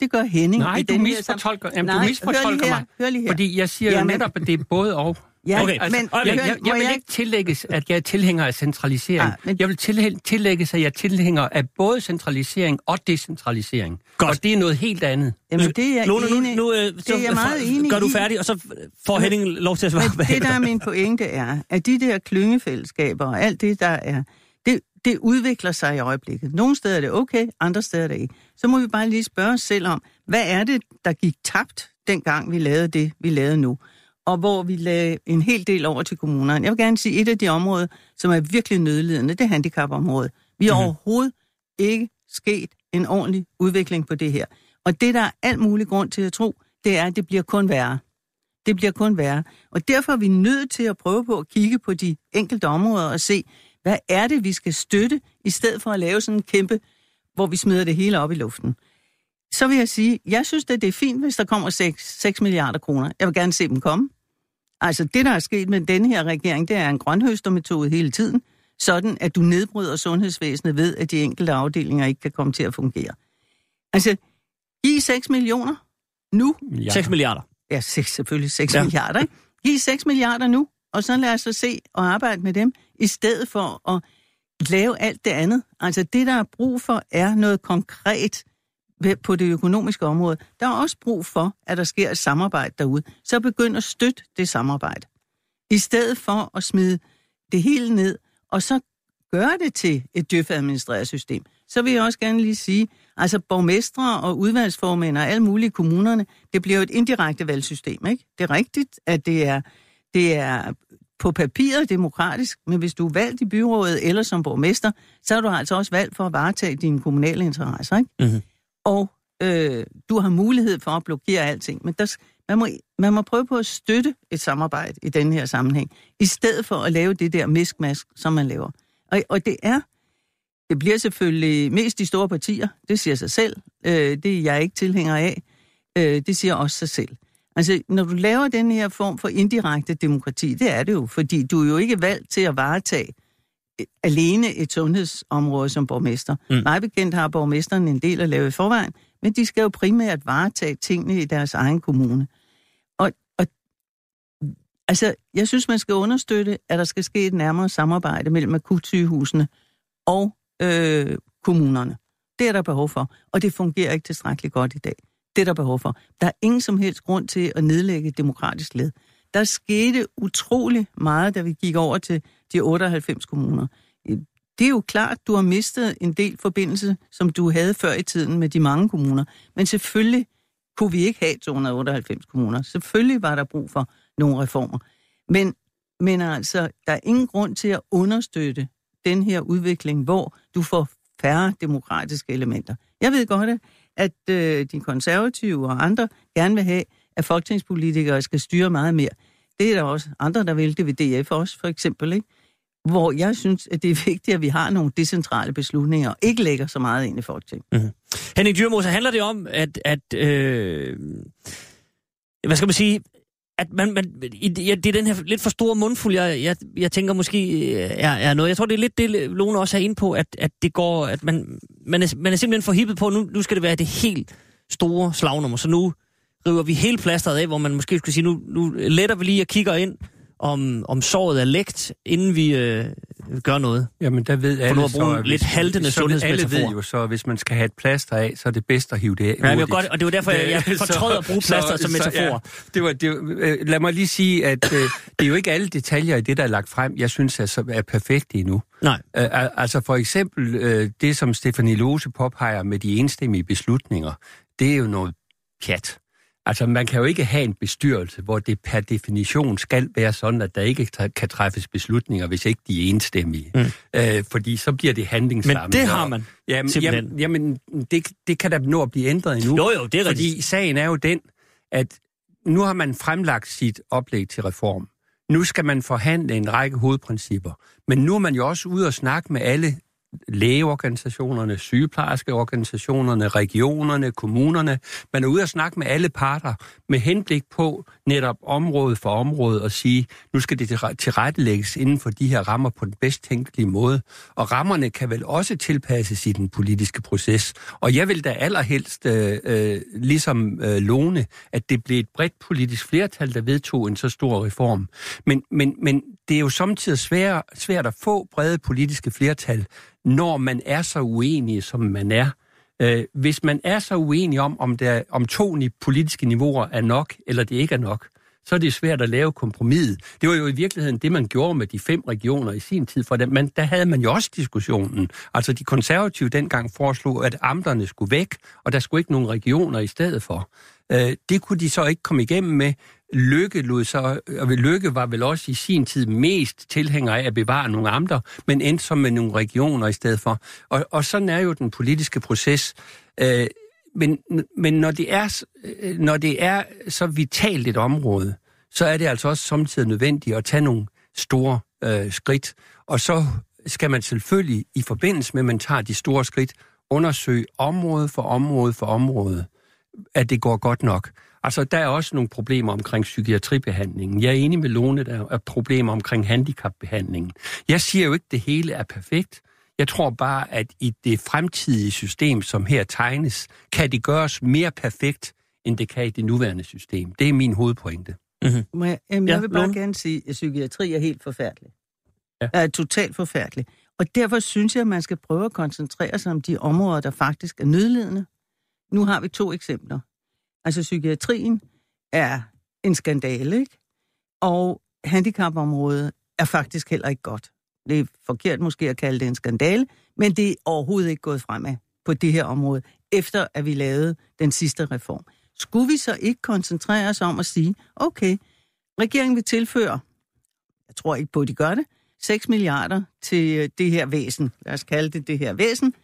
det gør Henning. Nej, i du misfortolker, jamen, Nej, du misfortolker hør lige her, mig. Hør lige her. Fordi jeg siger jo Jamen- netop, at det er både og. Ja, Okay, Altså, men, jeg, hør, jeg, må jeg vil jeg ikke tillægges, at jeg er tilhænger af centralisering. Ah, men- Jeg vil tillægges, at jeg er tilhænger af både centralisering og decentralisering. Godt. Og det er noget helt andet. Jamen, det er jeg Lone, nu, enig- nu øh, det er jeg meget enig gør du i. færdig, og så får Henning lov til at svare Men det, der er min pointe, er, at de der klyngefællesskaber og alt det, der er, det, det udvikler sig i øjeblikket. Nogle steder er det okay, andre steder er det ikke. Så må vi bare lige spørge os selv om, hvad er det, der gik tabt, dengang vi lavede det, vi lavede nu? Og hvor vi lagde en hel del over til kommunerne. Jeg vil gerne sige, et af de områder, som er virkelig nødlidende, det er handicapområdet. Vi har Mhm. mm-hmm. overhovedet ikke sket en ordentlig udvikling på det her. Og det, der er alt mulig grund til at tro, det er, at det bliver kun værre. Det bliver kun værre. Og derfor er vi nødt til at prøve på at kigge på de enkelte områder og se, hvad er det, vi skal støtte, i stedet for at lave sådan en kæmpe, hvor vi smider det hele op i luften. Så vil jeg sige, jeg synes, at det er fint, hvis der kommer 6, 6 milliarder kroner. Jeg vil gerne se dem komme. Altså det, der er sket med denne her regering, det er en grønhøstermetode hele tiden, sådan at du nedbryder sundhedsvæsenet ved, at de enkelte afdelinger ikke kan komme til at fungere. Altså, giv 6 millioner nu, Ja. 6 milliarder. Ja, seks, selvfølgelig 6 Ja. milliarder. Ikke? Giv 6 milliarder nu, og så lad os så se og arbejde med dem, i stedet for at lave alt det andet. Altså det, der er brug for, er noget konkret på det økonomiske område. Der er også brug for, at der sker et samarbejde derude. Så begynd at støtte det samarbejde. I stedet for at smide det hele ned og så gøre det til et djøfadministreret system. Så vil jeg også gerne lige sige, altså borgmestre og udvalgsformænd og alle mulige kommunerne, det bliver jo et indirekte valgsystem, ikke? Det er rigtigt, at det er, det er på papiret demokratisk, men hvis du er valgt i byrådet eller som borgmester, så er du altså også valgt for at varetage dine kommunale interesser, ikke? Mhm. Og øh, du har mulighed for at blokere alting, men der, man, må, man må prøve på at støtte et samarbejde i den her sammenhæng, i stedet for at lave det der miskmask, som man laver. Og, og det er, det bliver selvfølgelig mest de store partier, det siger sig selv, øh, det er jeg ikke tilhænger af, øh, det siger også sig selv. Altså, når du laver den her form for indirekte demokrati, det er det jo, fordi du er jo ikke valgt til at varetage alene et sundhedsområde som borgmester. Mm. Meget bekendt har borgmesteren en del at lave i forvejen, men de skal jo primært varetage tingene i deres egen kommune. Og, og altså, jeg synes, man skal understøtte, at der skal ske et nærmere samarbejde mellem akutsygehusene og øh, kommunerne. Det er der behov for, og det fungerer ikke tilstrækkeligt godt i dag. Det er der behov for. Der er ingen som helst grund til at nedlægge et demokratisk led. Der skete utrolig meget, da vi gik over til de 98 kommuner. Øh, det er jo klart, du har mistet en del forbindelse, som du havde før i tiden med de mange kommuner. Men selvfølgelig kunne vi ikke have 298 kommuner. Selvfølgelig var der brug for nogle reformer. Men, men altså, der er ingen grund til at understøtte den her udvikling, hvor du får færre demokratiske elementer. Jeg ved godt, at øh, de konservative og andre gerne vil have, at folketingspolitikere skal styre meget mere. Det er der også andre, der vil. Det vil DF også, for eksempel. Ikke? Hvor jeg synes, at det er vigtigt, at vi har nogle decentrale beslutninger, og ikke lægger så meget ind i Folketinget. Mhm. Henning Dyrmose, handler det om, at, at øh, hvad skal man sige, at man, man, i- ja, det er den her lidt for store mundfuld, jeg, jeg, jeg tænker måske øh, er, er noget. Jeg tror, det er lidt det, Lone også er inde på, at, at det går, at man, man, er, man er simpelthen for hippet på, nu, nu skal det være det helt store slagnummer, så nu river vi hele plasteret af, hvor man måske skulle sige, nu, nu letter vi lige og kigger ind, om, om såret er lægt, inden vi øh, gør noget. Jamen, der ved alle nu at bruge så, en hvis- lidt haltende så Alle ved jo så, at hvis man skal have et plaster af, så er det bedst at hive det af Ja, jeg godt, og det var derfor, jeg, jeg fortrød at bruge plaster som metafor. ja, det var, det, øh, lad mig lige sige, at øh, det er jo ikke alle detaljer i det, der er lagt frem, jeg synes er, så- er perfekte endnu. Nej. Øh, al- altså for eksempel øh, det, som Stefanie Lose påpeger med de enstemmige beslutninger, det er jo noget pjat. Altså man kan jo ikke have en bestyrelse, hvor det per definition skal være sådan, at der ikke kan træffes beslutninger, hvis ikke de er enstemmige. Mm. Øh, fordi så bliver det Men handlingslammet. det har man. Jamen, simpelthen. jamen, jamen det, det kan da nå at blive ændret endnu. Jo, jo, det er Fordi rigtigt. sagen er jo den, at nu har man fremlagt sit oplæg til reform. Nu skal man forhandle en række hovedprincipper. Men nu er man jo også ude og snakke med alle lægeorganisationerne, sygeplejerskeorganisationerne, regionerne, kommunerne. Man er ude og snakke med alle parter med henblik på netop område for område og sige, nu skal det tilrettelægges inden for de her rammer på den bedst tænkelige måde. Og rammerne kan vel også tilpasses i den politiske proces. Og jeg vil da allerhelst, øh, øh, ligesom øh, Lone, at det blev et bredt politisk flertal, der vedtog en så stor reform. Men, men, men det er jo samtidig svært, svært at få brede politiske flertal, når man er så uenige, som man er. Øh, hvis man er så uenig om, om, der, om to ni- politiske niveauer er nok, eller det ikke er nok, så er det svært at lave kompromis. Det var jo i virkeligheden det, man gjorde med de fem regioner i sin tid, for man, der havde man jo også diskussionen. Altså de konservative dengang foreslog, at amterne skulle væk, og der skulle ikke nogen regioner i stedet for. Øh, det kunne de så ikke komme igennem med. Lykke, lod sig, og Lykke var vel også i sin tid mest tilhænger af at bevare nogle amter, men endte som med nogle regioner i stedet for. Og, og sådan er jo den politiske proces. Øh, men, men når, det er, øh, når det er så vitalt et område, så er det altså også samtidig nødvendigt at tage nogle store øh, skridt. Og så skal man selvfølgelig i forbindelse med, at man tager de store skridt, undersøge område for område for område, at det går godt nok. Altså, der er også nogle problemer omkring psykiatribehandlingen. Jeg er enig med Lone, der er problemer omkring handicapbehandlingen. Jeg siger jo ikke, at det hele er perfekt. Jeg tror bare, at i det fremtidige system, som her tegnes, kan det gøres mere perfekt, end det kan i det nuværende system. Det er min hovedpointe. Må jeg, jamen, Ja, jeg vil bare Lone? gerne sige, at psykiatri er helt forfærdelig. Ja. Ja. Er totalt forfærdelig. Og derfor synes jeg, at man skal prøve at koncentrere sig om de områder, der faktisk er nødlidende. Nu har vi to eksempler. Altså psykiatrien er en skandale, ikke? Og handicapområdet er faktisk heller ikke godt. Det er forkert måske at kalde det en skandale, men det er overhovedet ikke gået fremad på det her område, efter at vi lavede den sidste reform. Skulle vi så ikke koncentrere os om at sige, okay, regeringen vil tilføre, jeg tror ikke på, at de gør det, 6 milliarder til øh, det her væsen. Lad os kalde det det her væsen.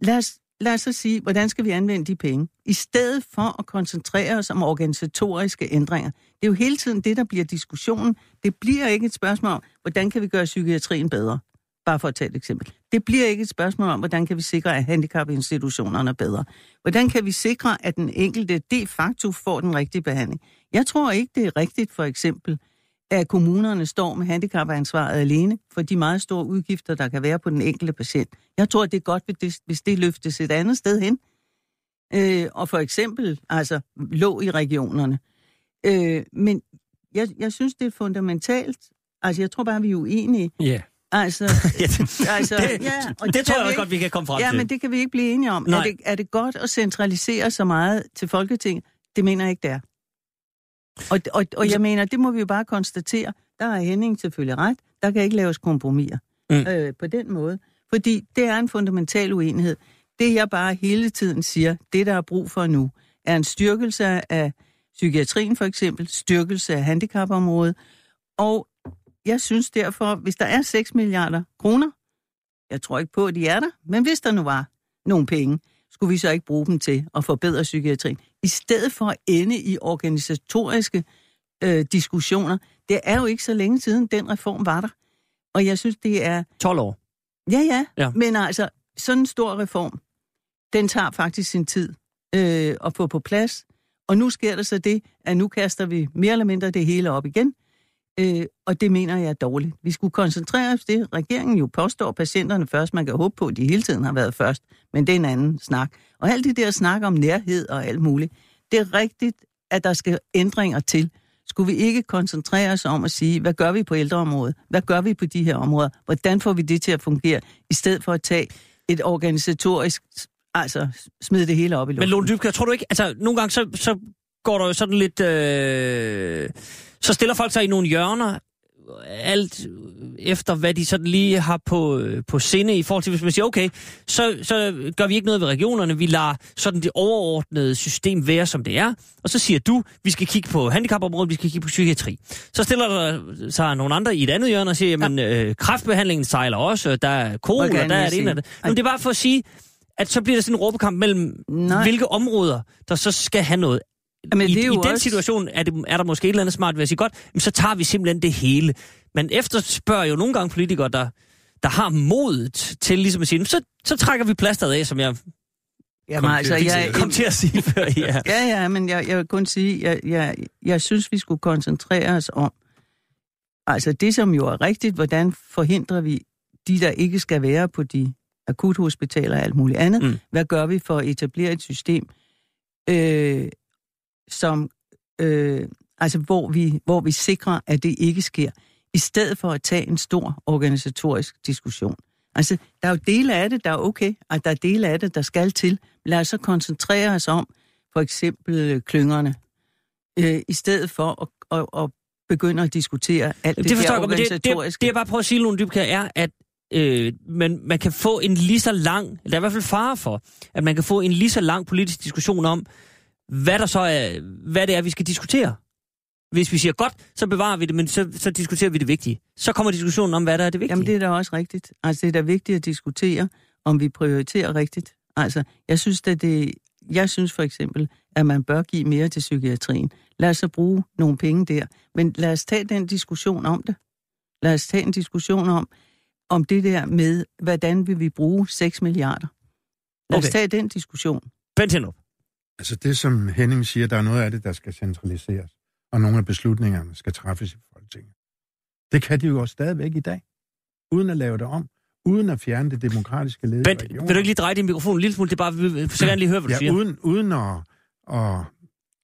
Lad os, lad os så sige, hvordan skal vi anvende de penge? I stedet for at koncentrere os om organisatoriske ændringer. Det er jo hele tiden det, der bliver diskussionen. Det bliver ikke et spørgsmål om, hvordan kan vi gøre psykiatrien bedre? Bare for at tage et eksempel. Det bliver ikke et spørgsmål om, hvordan kan vi sikre, at handicapinstitutionerne er bedre. Hvordan kan vi sikre, at den enkelte de facto får den rigtige behandling? Jeg tror ikke, det er rigtigt, for eksempel, at kommunerne står med handicapansvaret alene for de meget store udgifter, der kan være på den enkelte patient. Jeg tror, det er godt, hvis det løftes et andet sted hen. Øh, og for eksempel altså lå i regionerne. Øh, men jeg, jeg synes, det er fundamentalt. Altså, jeg tror bare, vi er uenige. Ja. Yeah. Altså, altså det, ja, og det, det tror jeg også godt, vi kan komme frem ja, til. Ja, men det kan vi ikke blive enige om. Er det, er det godt at centralisere så meget til Folketinget? Det mener jeg ikke, det er. Og, og, og jeg mener, det må vi jo bare konstatere. Der har Henning selvfølgelig ret. Der kan ikke laves kompromiser mm. øh, på den måde. Fordi det er en fundamental uenighed. Det jeg bare hele tiden siger, det der er brug for nu, er en styrkelse af psykiatrien for eksempel, styrkelse af handicapområdet. Og jeg synes derfor, hvis der er 6 milliarder kroner, jeg tror ikke på, at de er der, men hvis der nu var nogle penge, skulle vi så ikke bruge dem til at forbedre psykiatrien? I stedet for at ende i organisatoriske øh, diskussioner. Det er jo ikke så længe siden, den reform var der. Og jeg synes, det er... 12 år. Ja, ja. ja. Men altså, sådan en stor reform, den tager faktisk sin tid øh, at få på plads. Og nu sker der så det, at nu kaster vi mere eller mindre det hele op igen. Øh, og det mener jeg er dårligt. Vi skulle koncentrere os det. Regeringen jo påstår patienterne først. Man kan håbe på, at de hele tiden har været først. Men det er en anden snak. Og alt det der snak om nærhed og alt muligt. Det er rigtigt, at der skal ændringer til. Skulle vi ikke koncentrere os om at sige, hvad gør vi på ældreområdet? Hvad gør vi på de her områder? Hvordan får vi det til at fungere? I stedet for at tage et organisatorisk, altså smide det hele op i luften. Men Lone Dybkær, tror du ikke, altså nogle gange så, så går der jo sådan lidt... Øh så stiller folk sig i nogle hjørner, alt efter, hvad de sådan lige har på, på sinde i forhold til, hvis man siger, okay, så, så gør vi ikke noget ved regionerne, vi lader sådan det overordnede system være, som det er, og så siger du, vi skal kigge på handicapområdet, vi skal kigge på psykiatri. Så stiller der sig nogle andre i et andet hjørne og siger, jamen, ja. øh, kræftbehandlingen sejler også, der er kol, og der er det ene af det. Men det er bare for at sige, at så bliver der sådan en råbekamp mellem, Nej. hvilke områder, der så skal have noget men I, i den også... situation er, det, er der måske et eller andet smart ved at sige, godt, men så tager vi simpelthen det hele. Men efterspørger jo nogle gange politikere, der, der har modet til ligesom at sige, så, så trækker vi plasteret af, som jeg Jamen, kom, altså, til, jeg, kom til at sige før. Ja, ja, ja men jeg, jeg vil kun sige, jeg, jeg, jeg synes, vi skulle koncentrere os om, altså det, som jo er rigtigt, hvordan forhindrer vi de, der ikke skal være på de akuthospitaler og alt muligt andet. Mm. Hvad gør vi for at etablere et system, øh, som, øh, altså hvor vi, hvor vi sikrer, at det ikke sker, i stedet for at tage en stor organisatorisk diskussion. Altså, der er jo dele af det, der er okay, og der er dele af det, der skal til. Lad os så koncentrere os om for eksempel klyngerne, øh, i stedet for at, at, at begynde at diskutere alt det, det der organisatoriske. Det, det, det, jeg bare prøver at sige, Lone Dybkær, er, at øh, man, man kan få en lige så lang, der er i hvert fald fare for, at man kan få en lige så lang politisk diskussion om, hvad der så er, hvad det er, vi skal diskutere. Hvis vi siger godt, så bevarer vi det, men så, så diskuterer vi det vigtige. Så kommer diskussionen om, hvad der er det vigtige. Jamen, det er da også rigtigt. Altså, det er da vigtigt at diskutere, om vi prioriterer rigtigt. Altså, jeg synes, at det, jeg synes for eksempel, at man bør give mere til psykiatrien. Lad os så bruge nogle penge der. Men lad os tage den diskussion om det. Lad os tage en diskussion om, om det der med, hvordan vil vi bruge 6 milliarder. Lad okay. os tage den diskussion. Vent Altså det, som Henning siger, der er noget af det, der skal centraliseres, og nogle af beslutningerne skal træffes i Folketinget. Det kan de jo også stadigvæk i dag, uden at lave det om, uden at fjerne det demokratiske led Bent, vil du ikke lige dreje din mikrofon en lille smule? Det er bare, så gerne lige høre, hvad du ja, siger. Uden, uden at, at,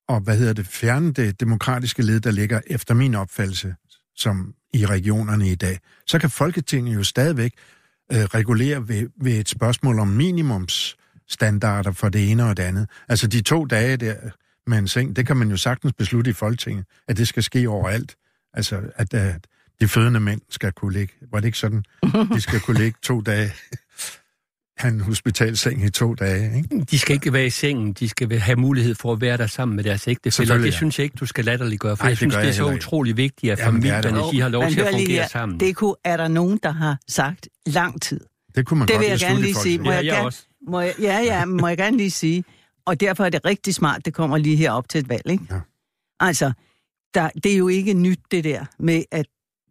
og, hvad hedder det, fjerne det demokratiske led, der ligger efter min opfattelse, som i regionerne i dag, så kan Folketinget jo stadigvæk øh, regulere ved, ved et spørgsmål om minimums standarder for det ene og det andet. Altså de to dage der med en seng, det kan man jo sagtens beslutte i Folketinget, at det skal ske overalt. Altså at, at de fødende mænd skal kunne ligge. Var det ikke sådan? De skal kunne ligge to dage. Han hospitalseng i to dage, ikke? De skal ikke være i sengen, de skal have mulighed for at være der sammen med deres ægtefæller. Selvfølgelig, Det ja. synes jeg ikke, du skal latterliggøre, for Ej, jeg det synes, gør det er så utrolig vigtigt, at Jamen, det er familierne det. de har lov Men til at fungere her, sammen. Det kunne, er der nogen, der har sagt lang tid. Det kunne man Det godt vil jeg gerne lige sige. Må Ja, jeg, jeg gerne, også. Må jeg, ja, ja, må jeg gerne lige sige. Og derfor er det rigtig smart, det kommer lige her op til et valg, ikke? Ja. Altså, der, det er jo ikke nyt, det der med, at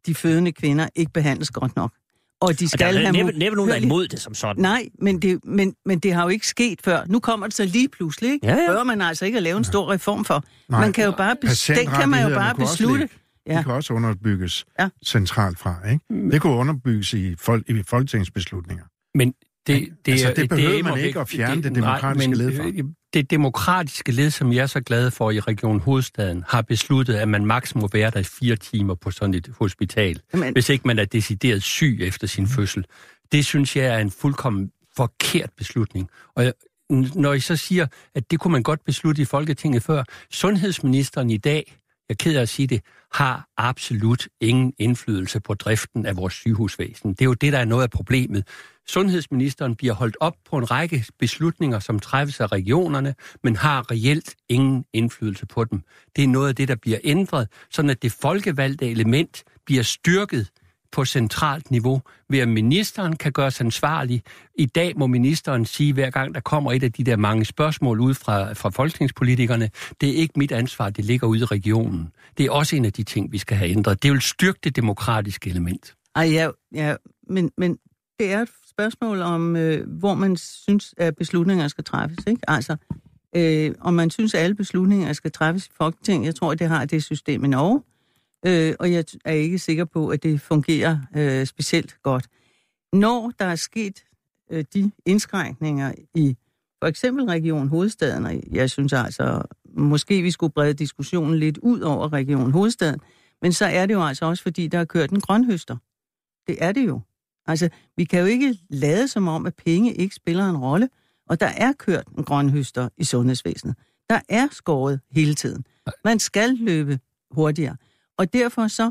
de fødende kvinder ikke behandles godt nok. Og de Og der skal er have... næppe, næppe nogen, der er imod det som sådan. Nej, men det, men, men det har jo ikke sket før. Nu kommer det så lige pludselig, ikke? Ja, ja. Bør man altså ikke at lave en stor reform for. Nej. man kan jo bare, bes- den kan man jo bare beslutte. Ja. De kan også underbygges Ja. centralt fra, ikke? Det kunne underbygges i, fol- i folketingsbeslutninger. Men det, det, Altså, er- det behøver er man ikke at fjerne det demokratiske men, led fra. øh, Det demokratiske led, som jeg er så glad for i Region Hovedstaden, har besluttet, at man maks må være der i fire timer på sådan et hospital, Jamen. hvis ikke man er decideret syg efter sin fødsel. Det synes jeg er en fuldkommen forkert beslutning. Og jeg, når I så siger, at det kunne man godt beslutte i Folketinget før, sundhedsministeren i dag, jeg er ked af at sige det, har absolut ingen indflydelse på driften af vores sygehusvæsen. Det er jo det, der er noget af problemet. Sundhedsministeren bliver holdt op på en række beslutninger, som træffes af regionerne, men har reelt ingen indflydelse på dem. Det er noget af det, der bliver ændret, sådan at det folkevalgte element bliver styrket på centralt niveau, ved at ministeren kan gøres ansvarlig. I dag må ministeren sige, hver gang der kommer et af de der mange spørgsmål ud fra, fra folketingspolitikerne, det er ikke mit ansvar, det ligger ude i regionen. Det er også en af de ting, vi skal have ændret. Det vil styrke det demokratiske element. Ej, ja, ja men, men det er et spørgsmål om, øh, hvor man synes, at beslutninger skal træffes. Ikke? Altså, øh, om man synes, at alle beslutninger skal træffes i Folketinget. Jeg tror, det har det system i Norge, øh, og jeg er ikke sikker på, at det fungerer øh, specielt godt. Når der er sket øh, de indskrænkninger i for eksempel Region Hovedstaden, og jeg synes altså, måske vi skulle brede diskussionen lidt ud over Region Hovedstaden, men så er det jo altså også, fordi der er kørt en grønhøster. Det er det jo. Altså, vi kan jo ikke lade som om, at penge ikke spiller en rolle, og der er kørt en grønhøster i sundhedsvæsenet. Der er skåret hele tiden. Man skal løbe hurtigere. Og derfor så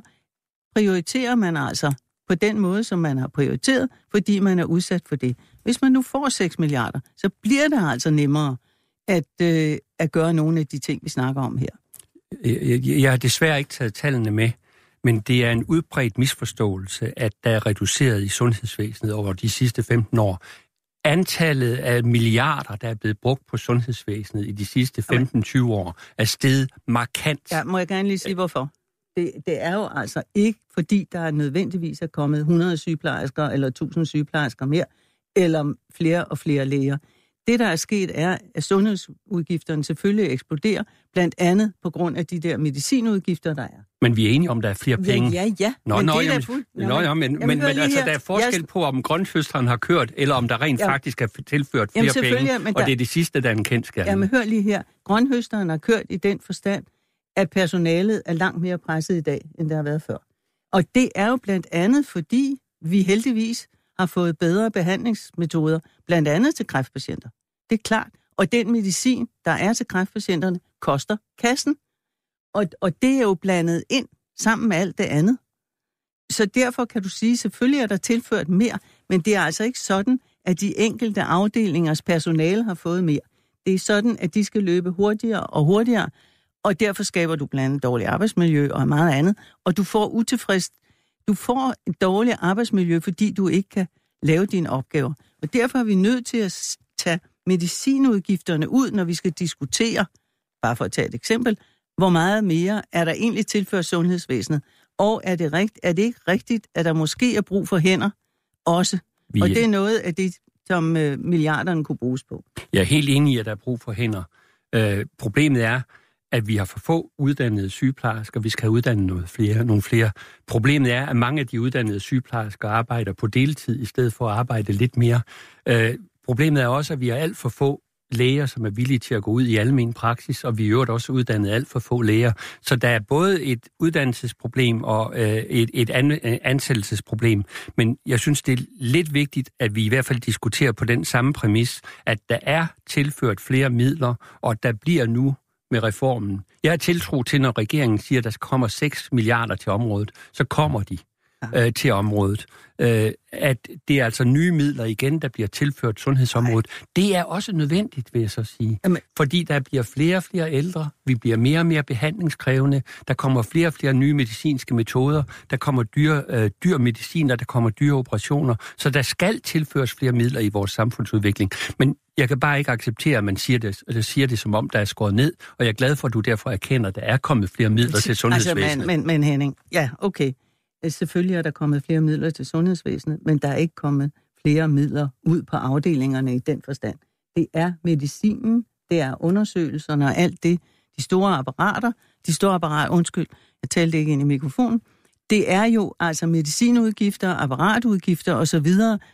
prioriterer man altså på den måde, som man har prioriteret, fordi man er udsat for det. Hvis man nu får 6 milliarder, så bliver det altså nemmere at, øh, at gøre nogle af de ting, vi snakker om her. Jeg, jeg har desværre ikke taget tallene med, men det er en udbredt misforståelse, at der er reduceret i sundhedsvæsenet over de sidste 15 år. Antallet af milliarder, der er blevet brugt på sundhedsvæsenet i de sidste 15-20 år, er steget markant. Ja, må jeg gerne lige sige, hvorfor? Det, det er jo altså ikke, fordi der er nødvendigvis er kommet 100 sygeplejersker eller 1000 sygeplejersker mere, eller flere og flere læger. Det, der er sket, er, at sundhedsudgifterne selvfølgelig eksploderer, blandt andet på grund af de der medicinudgifter, der er. Men vi er enige om, der er flere penge. Ja, ja, ja. Nå, men nå, det er jamen, fuld... nå, ja, men, jamen, men, hør men lige altså, der er forskel Jeg- på, om grønføsteren har kørt, eller om der rent Jamen- faktisk er tilført Jamen, flere selvfølgelig, penge, men og der- det er det sidste, der er en kendskærning. Jamen, hør lige her. Grønhøsteren har kørt i den forstand, at personalet er langt mere presset i dag, end det har været før. Og det er jo blandt andet, fordi vi heldigvis har fået bedre behandlingsmetoder, blandt andet til kræftpatienter. Det er klart. Og den medicin, der er til kræftpatienterne, koster kassen. Og, og det er jo blandet ind sammen med alt det andet. Så derfor kan du sige, selvfølgelig er der tilført mere, men det er altså ikke sådan, at de enkelte afdelingers personale har fået mere. Det er sådan, at de skal løbe hurtigere og hurtigere, og derfor skaber du blandt andet dårligt arbejdsmiljø og meget andet, og du får utilfreds, du får et dårligt arbejdsmiljø, fordi du ikke kan lave dine opgaver. Og derfor er vi nødt til at tage medicinudgifterne ud, når vi skal diskutere, bare for at tage et eksempel, hvor meget mere er der egentlig tilført sundhedsvæsenet, og er det, rigt, er det ikke rigtigt, at der måske er brug for hænder også? Vi- Og det er noget af det, som øh, milliarderne kunne bruges på. Jeg er helt enig i, at der er brug for hænder. Øh, problemet er, at vi har for få uddannede sygeplejersker. Vi skal have uddannet noget flere, nogle flere. Problemet er, at mange af de uddannede sygeplejersker arbejder på deltid, i stedet for at arbejde lidt mere. Øh, problemet er også, at vi har alt for få læger, som er villige til at gå ud i almen praksis, og vi er øvrigt også uddannet alt for få læger. Så der er både et uddannelsesproblem og øh, et, et an, øh, ansættelsesproblem. Men jeg synes, det er lidt vigtigt, at vi i hvert fald diskuterer på den samme præmis, at der er tilført flere midler, og der bliver nu med reformen. Jeg har tiltro til, når regeringen siger, at der kommer 6 milliarder til området, så kommer de øh, til området. Øh, at det er altså nye midler igen, der bliver tilført sundhedsområdet. Ej. Det er også nødvendigt, vil jeg så sige. Jamen. Fordi der bliver flere og flere ældre, vi bliver mere og mere behandlingskrævende, der kommer flere og flere nye medicinske metoder, der kommer dyr, øh, dyr mediciner, der kommer dyre operationer, så der skal tilføres flere midler i vores samfundsudvikling. Men jeg kan bare ikke acceptere, at man siger det, eller siger det som om, der er skåret ned, og jeg er glad for, at du derfor erkender, at der er kommet flere midler til sundhedsvæsenet. Altså, men, men, men Henning, ja, okay. Selvfølgelig er der kommet flere midler til sundhedsvæsenet, men der er ikke kommet flere midler ud på afdelingerne i den forstand. Det er medicinen, det er undersøgelserne og alt det, de store apparater, de store apparater, undskyld, jeg talte ikke ind i mikrofonen, det er jo altså medicinudgifter, apparatudgifter osv.,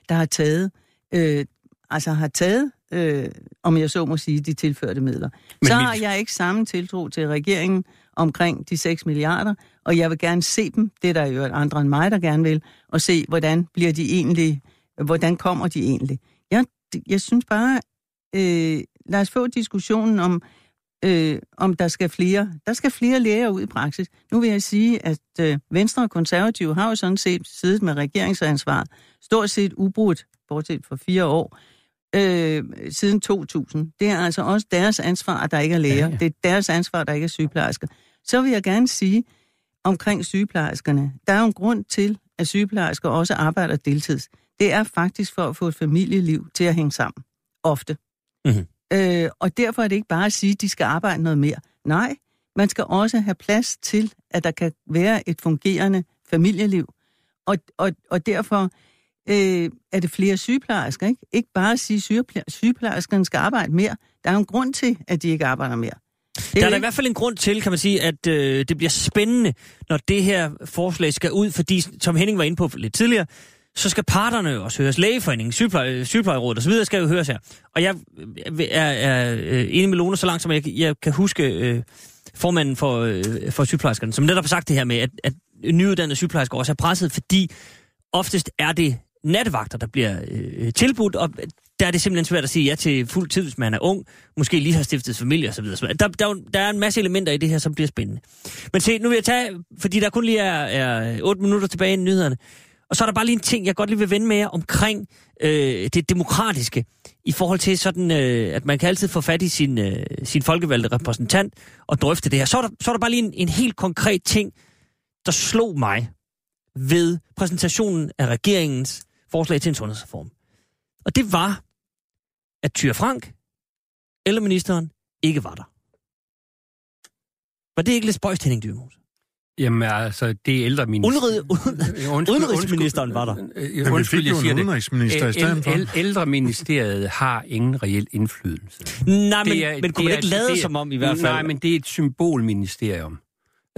der har taget, øh, altså har taget øh, om jeg så må sige, de tilførte midler. Men så har jeg ikke samme tiltro til regeringen omkring de 6 milliarder, og jeg vil gerne se dem, det er der jo andre end mig, der gerne vil, og se, hvordan bliver de egentlig, hvordan kommer de egentlig. Jeg, jeg synes bare, øh, lad os få diskussionen om, øh, om der skal flere, der skal flere læger ud i praksis. Nu vil jeg sige, at øh, Venstre og Konservative har jo sådan set siddet med regeringsansvar, stort set ubrudt, bortset for fire år, øh, siden 2000. Det er altså også deres ansvar, at der ikke er læger. Ja, ja. Det er deres ansvar, at der ikke er sygeplejersker. Så vil jeg gerne sige omkring sygeplejerskerne. Der er jo en grund til, at sygeplejersker også arbejder deltids. Det er faktisk for at få et familieliv til at hænge sammen. Ofte. Mm-hmm. Øh, og derfor er det ikke bare at sige, at de skal arbejde noget mere. Nej, man skal også have plads til, at der kan være et fungerende familieliv. Og, og, og derfor øh, er det flere sygeplejersker, ikke? Ikke bare at sige, at sygeplejerskerne skal arbejde mere. Der er jo en grund til, at de ikke arbejder mere. Det der er der i hvert fald en grund til, kan man sige, at øh, det bliver spændende, når det her forslag skal ud, fordi, som Henning var inde på lidt tidligere, så skal parterne også høres. Lægeforeningen, sygepleje, sygeplejerådet osv. skal jo høres her. Og jeg er, er øh, enig med Lone så langt, som jeg, jeg kan huske øh, formanden for, øh, for sygeplejerskerne, som netop har sagt det her med, at, at nyuddannede sygeplejersker også er presset, fordi oftest er det nattevagter, der bliver øh, tilbudt, og der er det simpelthen svært at sige ja til fuld tid, hvis man er ung, måske lige har stiftet familie osv. Der, der, der er en masse elementer i det her, som bliver spændende. Men se, nu vil jeg tage, fordi der kun lige er, er 8 minutter tilbage i nyhederne, og så er der bare lige en ting, jeg godt lige vil vende med jer omkring øh, det demokratiske, i forhold til sådan, øh, at man kan altid få fat i sin, øh, sin folkevalgte repræsentant og drøfte det her. Så er der, så er der bare lige en, en helt konkret ting, der slog mig ved præsentationen af regeringens forslag til en sundhedsreform. Og det var, at Tyre Frank, eller ministeren, ikke var der. Var det ikke lidt spøjst, Henning Dyrmose? Jamen altså, det er ældreminister... Udenrigs... Udenrigsministeren var der. Men undskyld, jeg siger udenrigsminister for. Ældreministeriet har ingen reel indflydelse. Nej, men, er, men kunne man ikke lade som om i hvert fald? Nej, men det er et symbolministerium.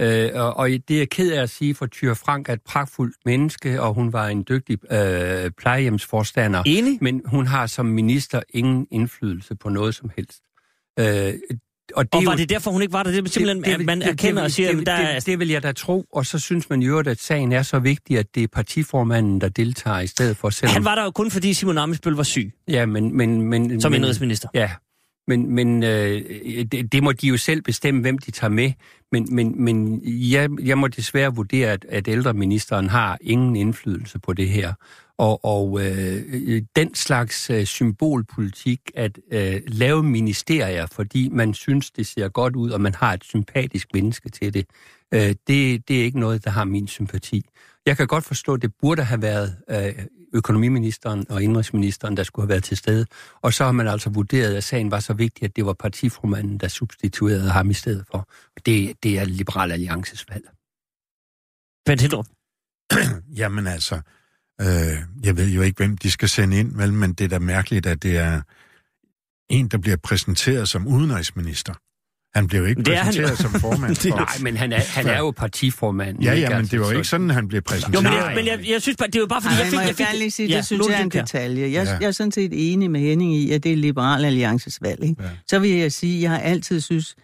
Øh, og, og det er jeg ked af at sige, for Tyre Frank er et pragtfuldt menneske, og hun var en dygtig øh, plejehjemsforstander. Enig? Men hun har som minister ingen indflydelse på noget som helst. Øh, og, det og var jo, det derfor, hun ikke var der? Det er simpelthen, det, det, at man erkender det, og siger, det, at der det, det, det vil jeg da tro, og så synes man jo, at sagen er så vigtig, at det er partiformanden, der deltager i stedet for selv. Han var der jo kun, fordi Simon Amesbøl var syg. Ja, men... men, men Som indrigsminister. Ja, men, men øh, det, det må de jo selv bestemme, hvem de tager med. Men, men, men jeg, jeg må desværre vurdere, at, at ældreministeren har ingen indflydelse på det her. Og, og øh, den slags øh, symbolpolitik, at øh, lave ministerier, fordi man synes, det ser godt ud, og man har et sympatisk menneske til det, øh, det, det er ikke noget, der har min sympati. Jeg kan godt forstå, at det burde have været øh, økonomiministeren og indrigsministeren, der skulle have været til stede. Og så har man altså vurderet, at sagen var så vigtig, at det var partiformanden, der substituerede ham i stedet for. Det, det er Liberal Alliances valg. Bent Hindrup. Jamen altså, øh, jeg ved jo ikke, hvem de skal sende ind, vel, men det er da mærkeligt, at det er en, der bliver præsenteret som udenrigsminister. Han blev ikke det præsenteret han som formand for... Nej, men han er, han er jo partiformand. Ja, ja, men det var jo ikke sådan, han blev præsenteret. Jo, men jeg, men jeg, jeg synes bare, det er jo bare fordi, Ej, jeg fik... Jeg, jeg fik gerne lige sige, ja, det synes jeg er en detalje. Jeg, ja. jeg er sådan set enig med Henning i, at det er Liberal Alliances valg. Ikke? Ja. Så vil jeg sige, at jeg har altid synes,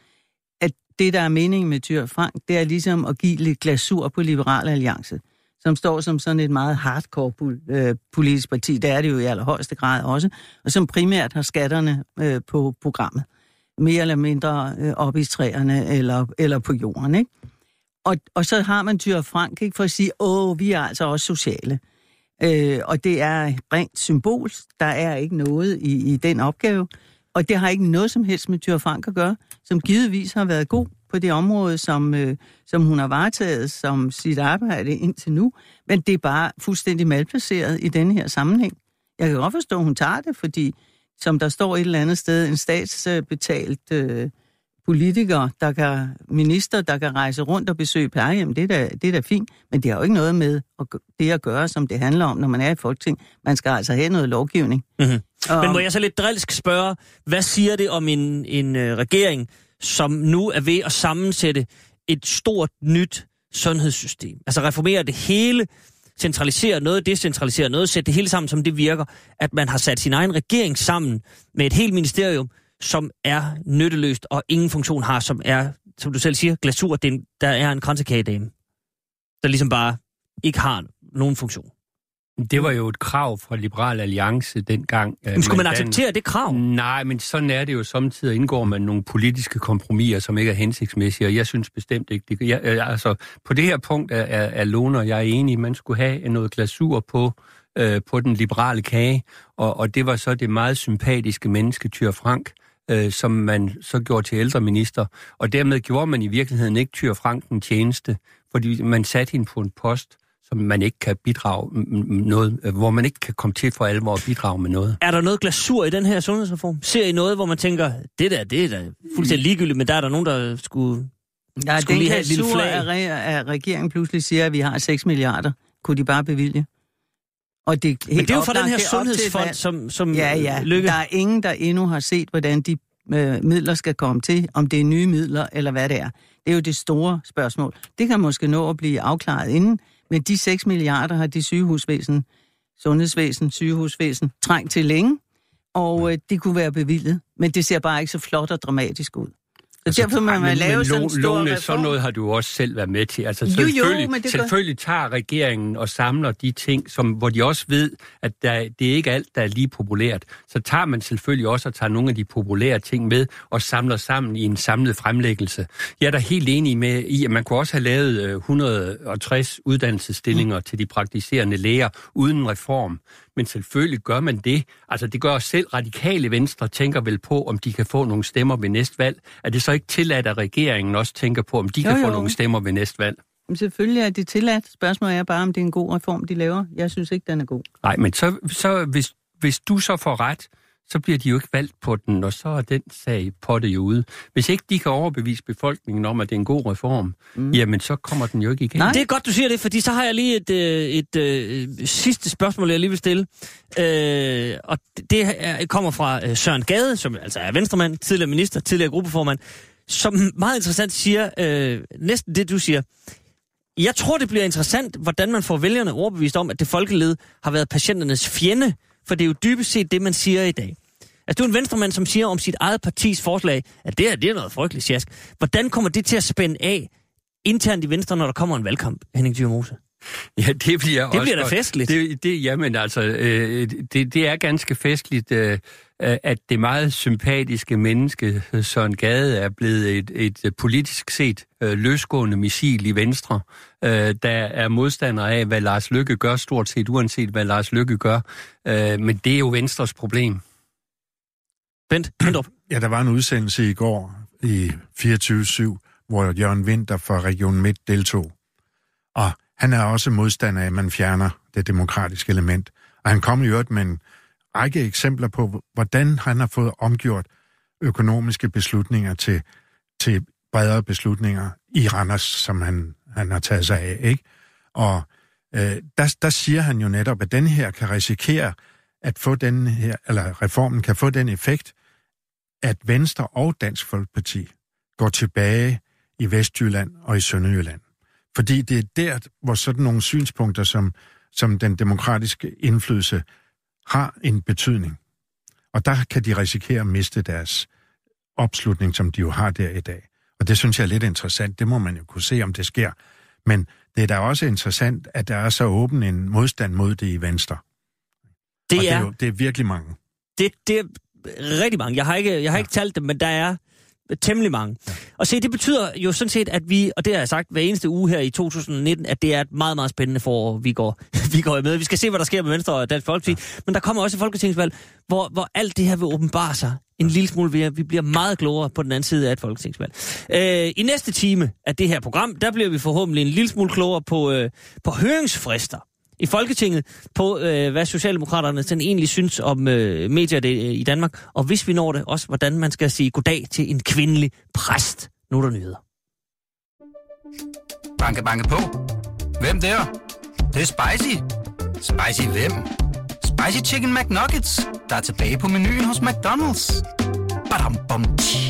at det, der er meningen med Tyr Frank, det er ligesom at give lidt glasur på Liberal Alliance som står som sådan et meget hardcore øh, politisk parti. Det er det jo i allerhøjeste grad også, og som primært har skatterne øh, på programmet mere eller mindre øh, op i træerne eller, eller på jorden. Ikke? Og, og så har man Tyre Frank ikke, for at sige, åh, vi er altså også sociale. Øh, og det er rent symbol. Der er ikke noget i, i den opgave. Og det har ikke noget som helst med Tyre Frank at gøre, som givetvis har været god på det område, som, øh, som hun har varetaget som sit arbejde indtil nu. Men det er bare fuldstændig malplaceret i denne her sammenhæng. Jeg kan godt forstå, at hun tager det, fordi som der står et eller andet sted, en statsbetalt øh, politiker, der kan, minister, der kan rejse rundt og besøge plejehjem, det er, da, det er da fint, men det har jo ikke noget med at, det at gøre, som det handler om, når man er i Folketing. Man skal altså have noget lovgivning. Mm-hmm. Og, Men må jeg så lidt drilsk spørge, hvad siger det om en, en øh, regering, som nu er ved at sammensætte et stort nyt sundhedssystem? Altså reformere det hele, centralisere noget, decentralisere noget, sætte det hele sammen, som det virker, at man har sat sin egen regering sammen med et helt ministerium, som er nytteløst og ingen funktion har, som er, som du selv siger, glasur, det er en, der er en kransekagedame, der ligesom bare ikke har nogen funktion. Det var jo et krav fra Liberal Alliance dengang. Men skulle man dan- acceptere det krav? Nej, men sådan er det jo. Samtidig indgår man nogle politiske kompromiser, som ikke er hensigtsmæssige, og jeg synes bestemt ikke, det jeg, Altså, på det her punkt er, er, er Lone og jeg enige. Man skulle have noget glasur på, øh, på den liberale kage, og, og det var så det meget sympatiske menneske, Tyr Frank, øh, som man så gjorde til ældreminister. Og dermed gjorde man i virkeligheden ikke Tyr Frank en tjeneste, fordi man satte hende på en post, som man ikke kan bidrage noget, øh, hvor man ikke kan komme til for alvor at bidrage med noget. Er der noget glasur i den her sundhedsreform? Ser I noget, hvor man tænker, det der, det er da fuldstændig ligegyldigt, men der er der nogen, der skulle... ja, skulle den lige have et lille flag. re- at regeringen pludselig siger, at vi har 6 milliarder. Kunne de bare bevilge? Og det er helt Men det er jo fra den her er sundhedsfond, som, som Ja, ja. Lykke... Der er ingen, der endnu har set, hvordan de øh, midler skal komme til, om det er nye midler eller hvad det er. Det er jo det store spørgsmål. Det kan måske nå at blive afklaret inden, men de 6 milliarder har de sygehusvæsen, sundhedsvæsen, sygehusvæsen trængt til længe, og øh, det kunne være bevillet, men det ser bare ikke så flot og dramatisk ud. Så altså, derfor må man lave men sådan en stor Lone, reform. sådan noget har du også selv været med til. Altså, Jo, jo, selvfølgelig, men det selvfølgelig tager regeringen og samler de ting, som, hvor de også ved, at der, det er ikke alt, der er lige populært. Så tager man selvfølgelig også og tager nogle af de populære ting med og samler sammen i en samlet fremlæggelse. Jeg er da helt enig med i, at man kunne også have lavet øh, 160 uddannelsesstillinger mm. til de praktiserende læger uden en reform. Men selvfølgelig gør man det. Altså det gør selv radikale venstre tænker vel på, om de kan få nogle stemmer ved næste valg. Er det så ikke tilladt, at regeringen også tænker på, om de Jo, kan få jo. nogle stemmer ved næste valg? Men selvfølgelig er det tilladt. Spørgsmålet er bare, om det er en god reform, de laver. Jeg synes ikke, den er god. Nej, men så, så hvis, hvis du så får ret, så bliver de jo ikke valgt på den, og så er den sag på det jo ude. Hvis ikke de kan overbevise befolkningen om, at det er en god reform, mm. jamen så kommer den jo ikke igen. Nej. Det er godt, du siger det, fordi så har jeg lige et, øh, et øh, sidste spørgsmål, jeg lige vil stille. Øh, og det er, kommer fra øh, Søren Gade, som altså er venstremand, tidligere minister, tidligere gruppeformand, som meget interessant siger øh, næsten det, du siger. Jeg tror, det bliver interessant, hvordan man får vælgerne overbevist om, at det folkeled har været patienternes fjende, for det er jo dybest set det, man siger i dag. Altså, du er en venstremand, som siger om sit eget partis forslag, at det her det er noget frygteligt sjask. Hvordan kommer det til at spænde af internt i Venstre, når der kommer en valgkamp, Henning Dyrmose? Ja, det bliver også bliver da festligt. Det, det, jamen altså, øh, det, det er ganske festligt, øh, at det meget sympatiske menneske, Søren Gade, er blevet et, et politisk set øh, løsgående missil i Venstre, øh, der er modstander af, hvad Lars Lykke gør, stort set uanset hvad Lars Lykke gør. Øh, men det er jo Venstres problem. Bent Hendrup. Ja, der var en udsendelse i går i 24-7, hvor Jørgen Winter fra Region Midt deltog. Og han er også modstander af, at man fjerner det demokratiske element. Og han kom i øvrigt med en række eksempler på, hvordan han har fået omgjort økonomiske beslutninger til, til bredere beslutninger i Randers, som han, han har taget sig af. Ikke? Og øh, der, der siger han jo netop, at den her kan risikere at få den her, eller reformen kan få den effekt, at Venstre og Dansk Folkeparti går tilbage i Vestjylland og i Sønderjylland. Fordi det er der, hvor sådan nogle synspunkter, som, som den demokratiske indflydelse har en betydning. Og der kan de risikere at miste deres opslutning, som de jo har der i dag. Og det synes jeg er lidt interessant. Det må man jo kunne se, om det sker. Men det er da også interessant, at der er så åben en modstand mod det i Venstre. Det og det er, er, jo, det er virkelig mange. det, det er rigtig mange. Jeg har ikke, jeg har ikke talt det, men der er Temmelig mange. Ja. Og se, det betyder jo sådan set, at vi, og det har jeg sagt hver eneste uge her i 2019, at det er et meget, meget spændende forår, vi går, vi går med. Vi skal se, hvad der sker med Venstre og Dansk Folkeparti. Ja. Men der kommer også et folketingsvalg, hvor, hvor alt det her vil åbenbare sig en lille smule ved, vi bliver meget klogere på den anden side af et folketingsvalg. Øh, I næste time af det her program, der bliver vi forhåbentlig en lille smule klogere på, øh, på høringsfrister i Folketinget på, øh, hvad Socialdemokraterne sådan egentlig synes om øh, medier det, øh, i Danmark, og hvis vi når det, også hvordan man skal sige goddag til en kvindelig præst. Nu er der nyheder. Banke, banke på. Hvem der? Det, det er spicy. Spicy hvem? Spicy Chicken McNuggets, der er tilbage på menuen hos McDonald's. Badum, bom, tji.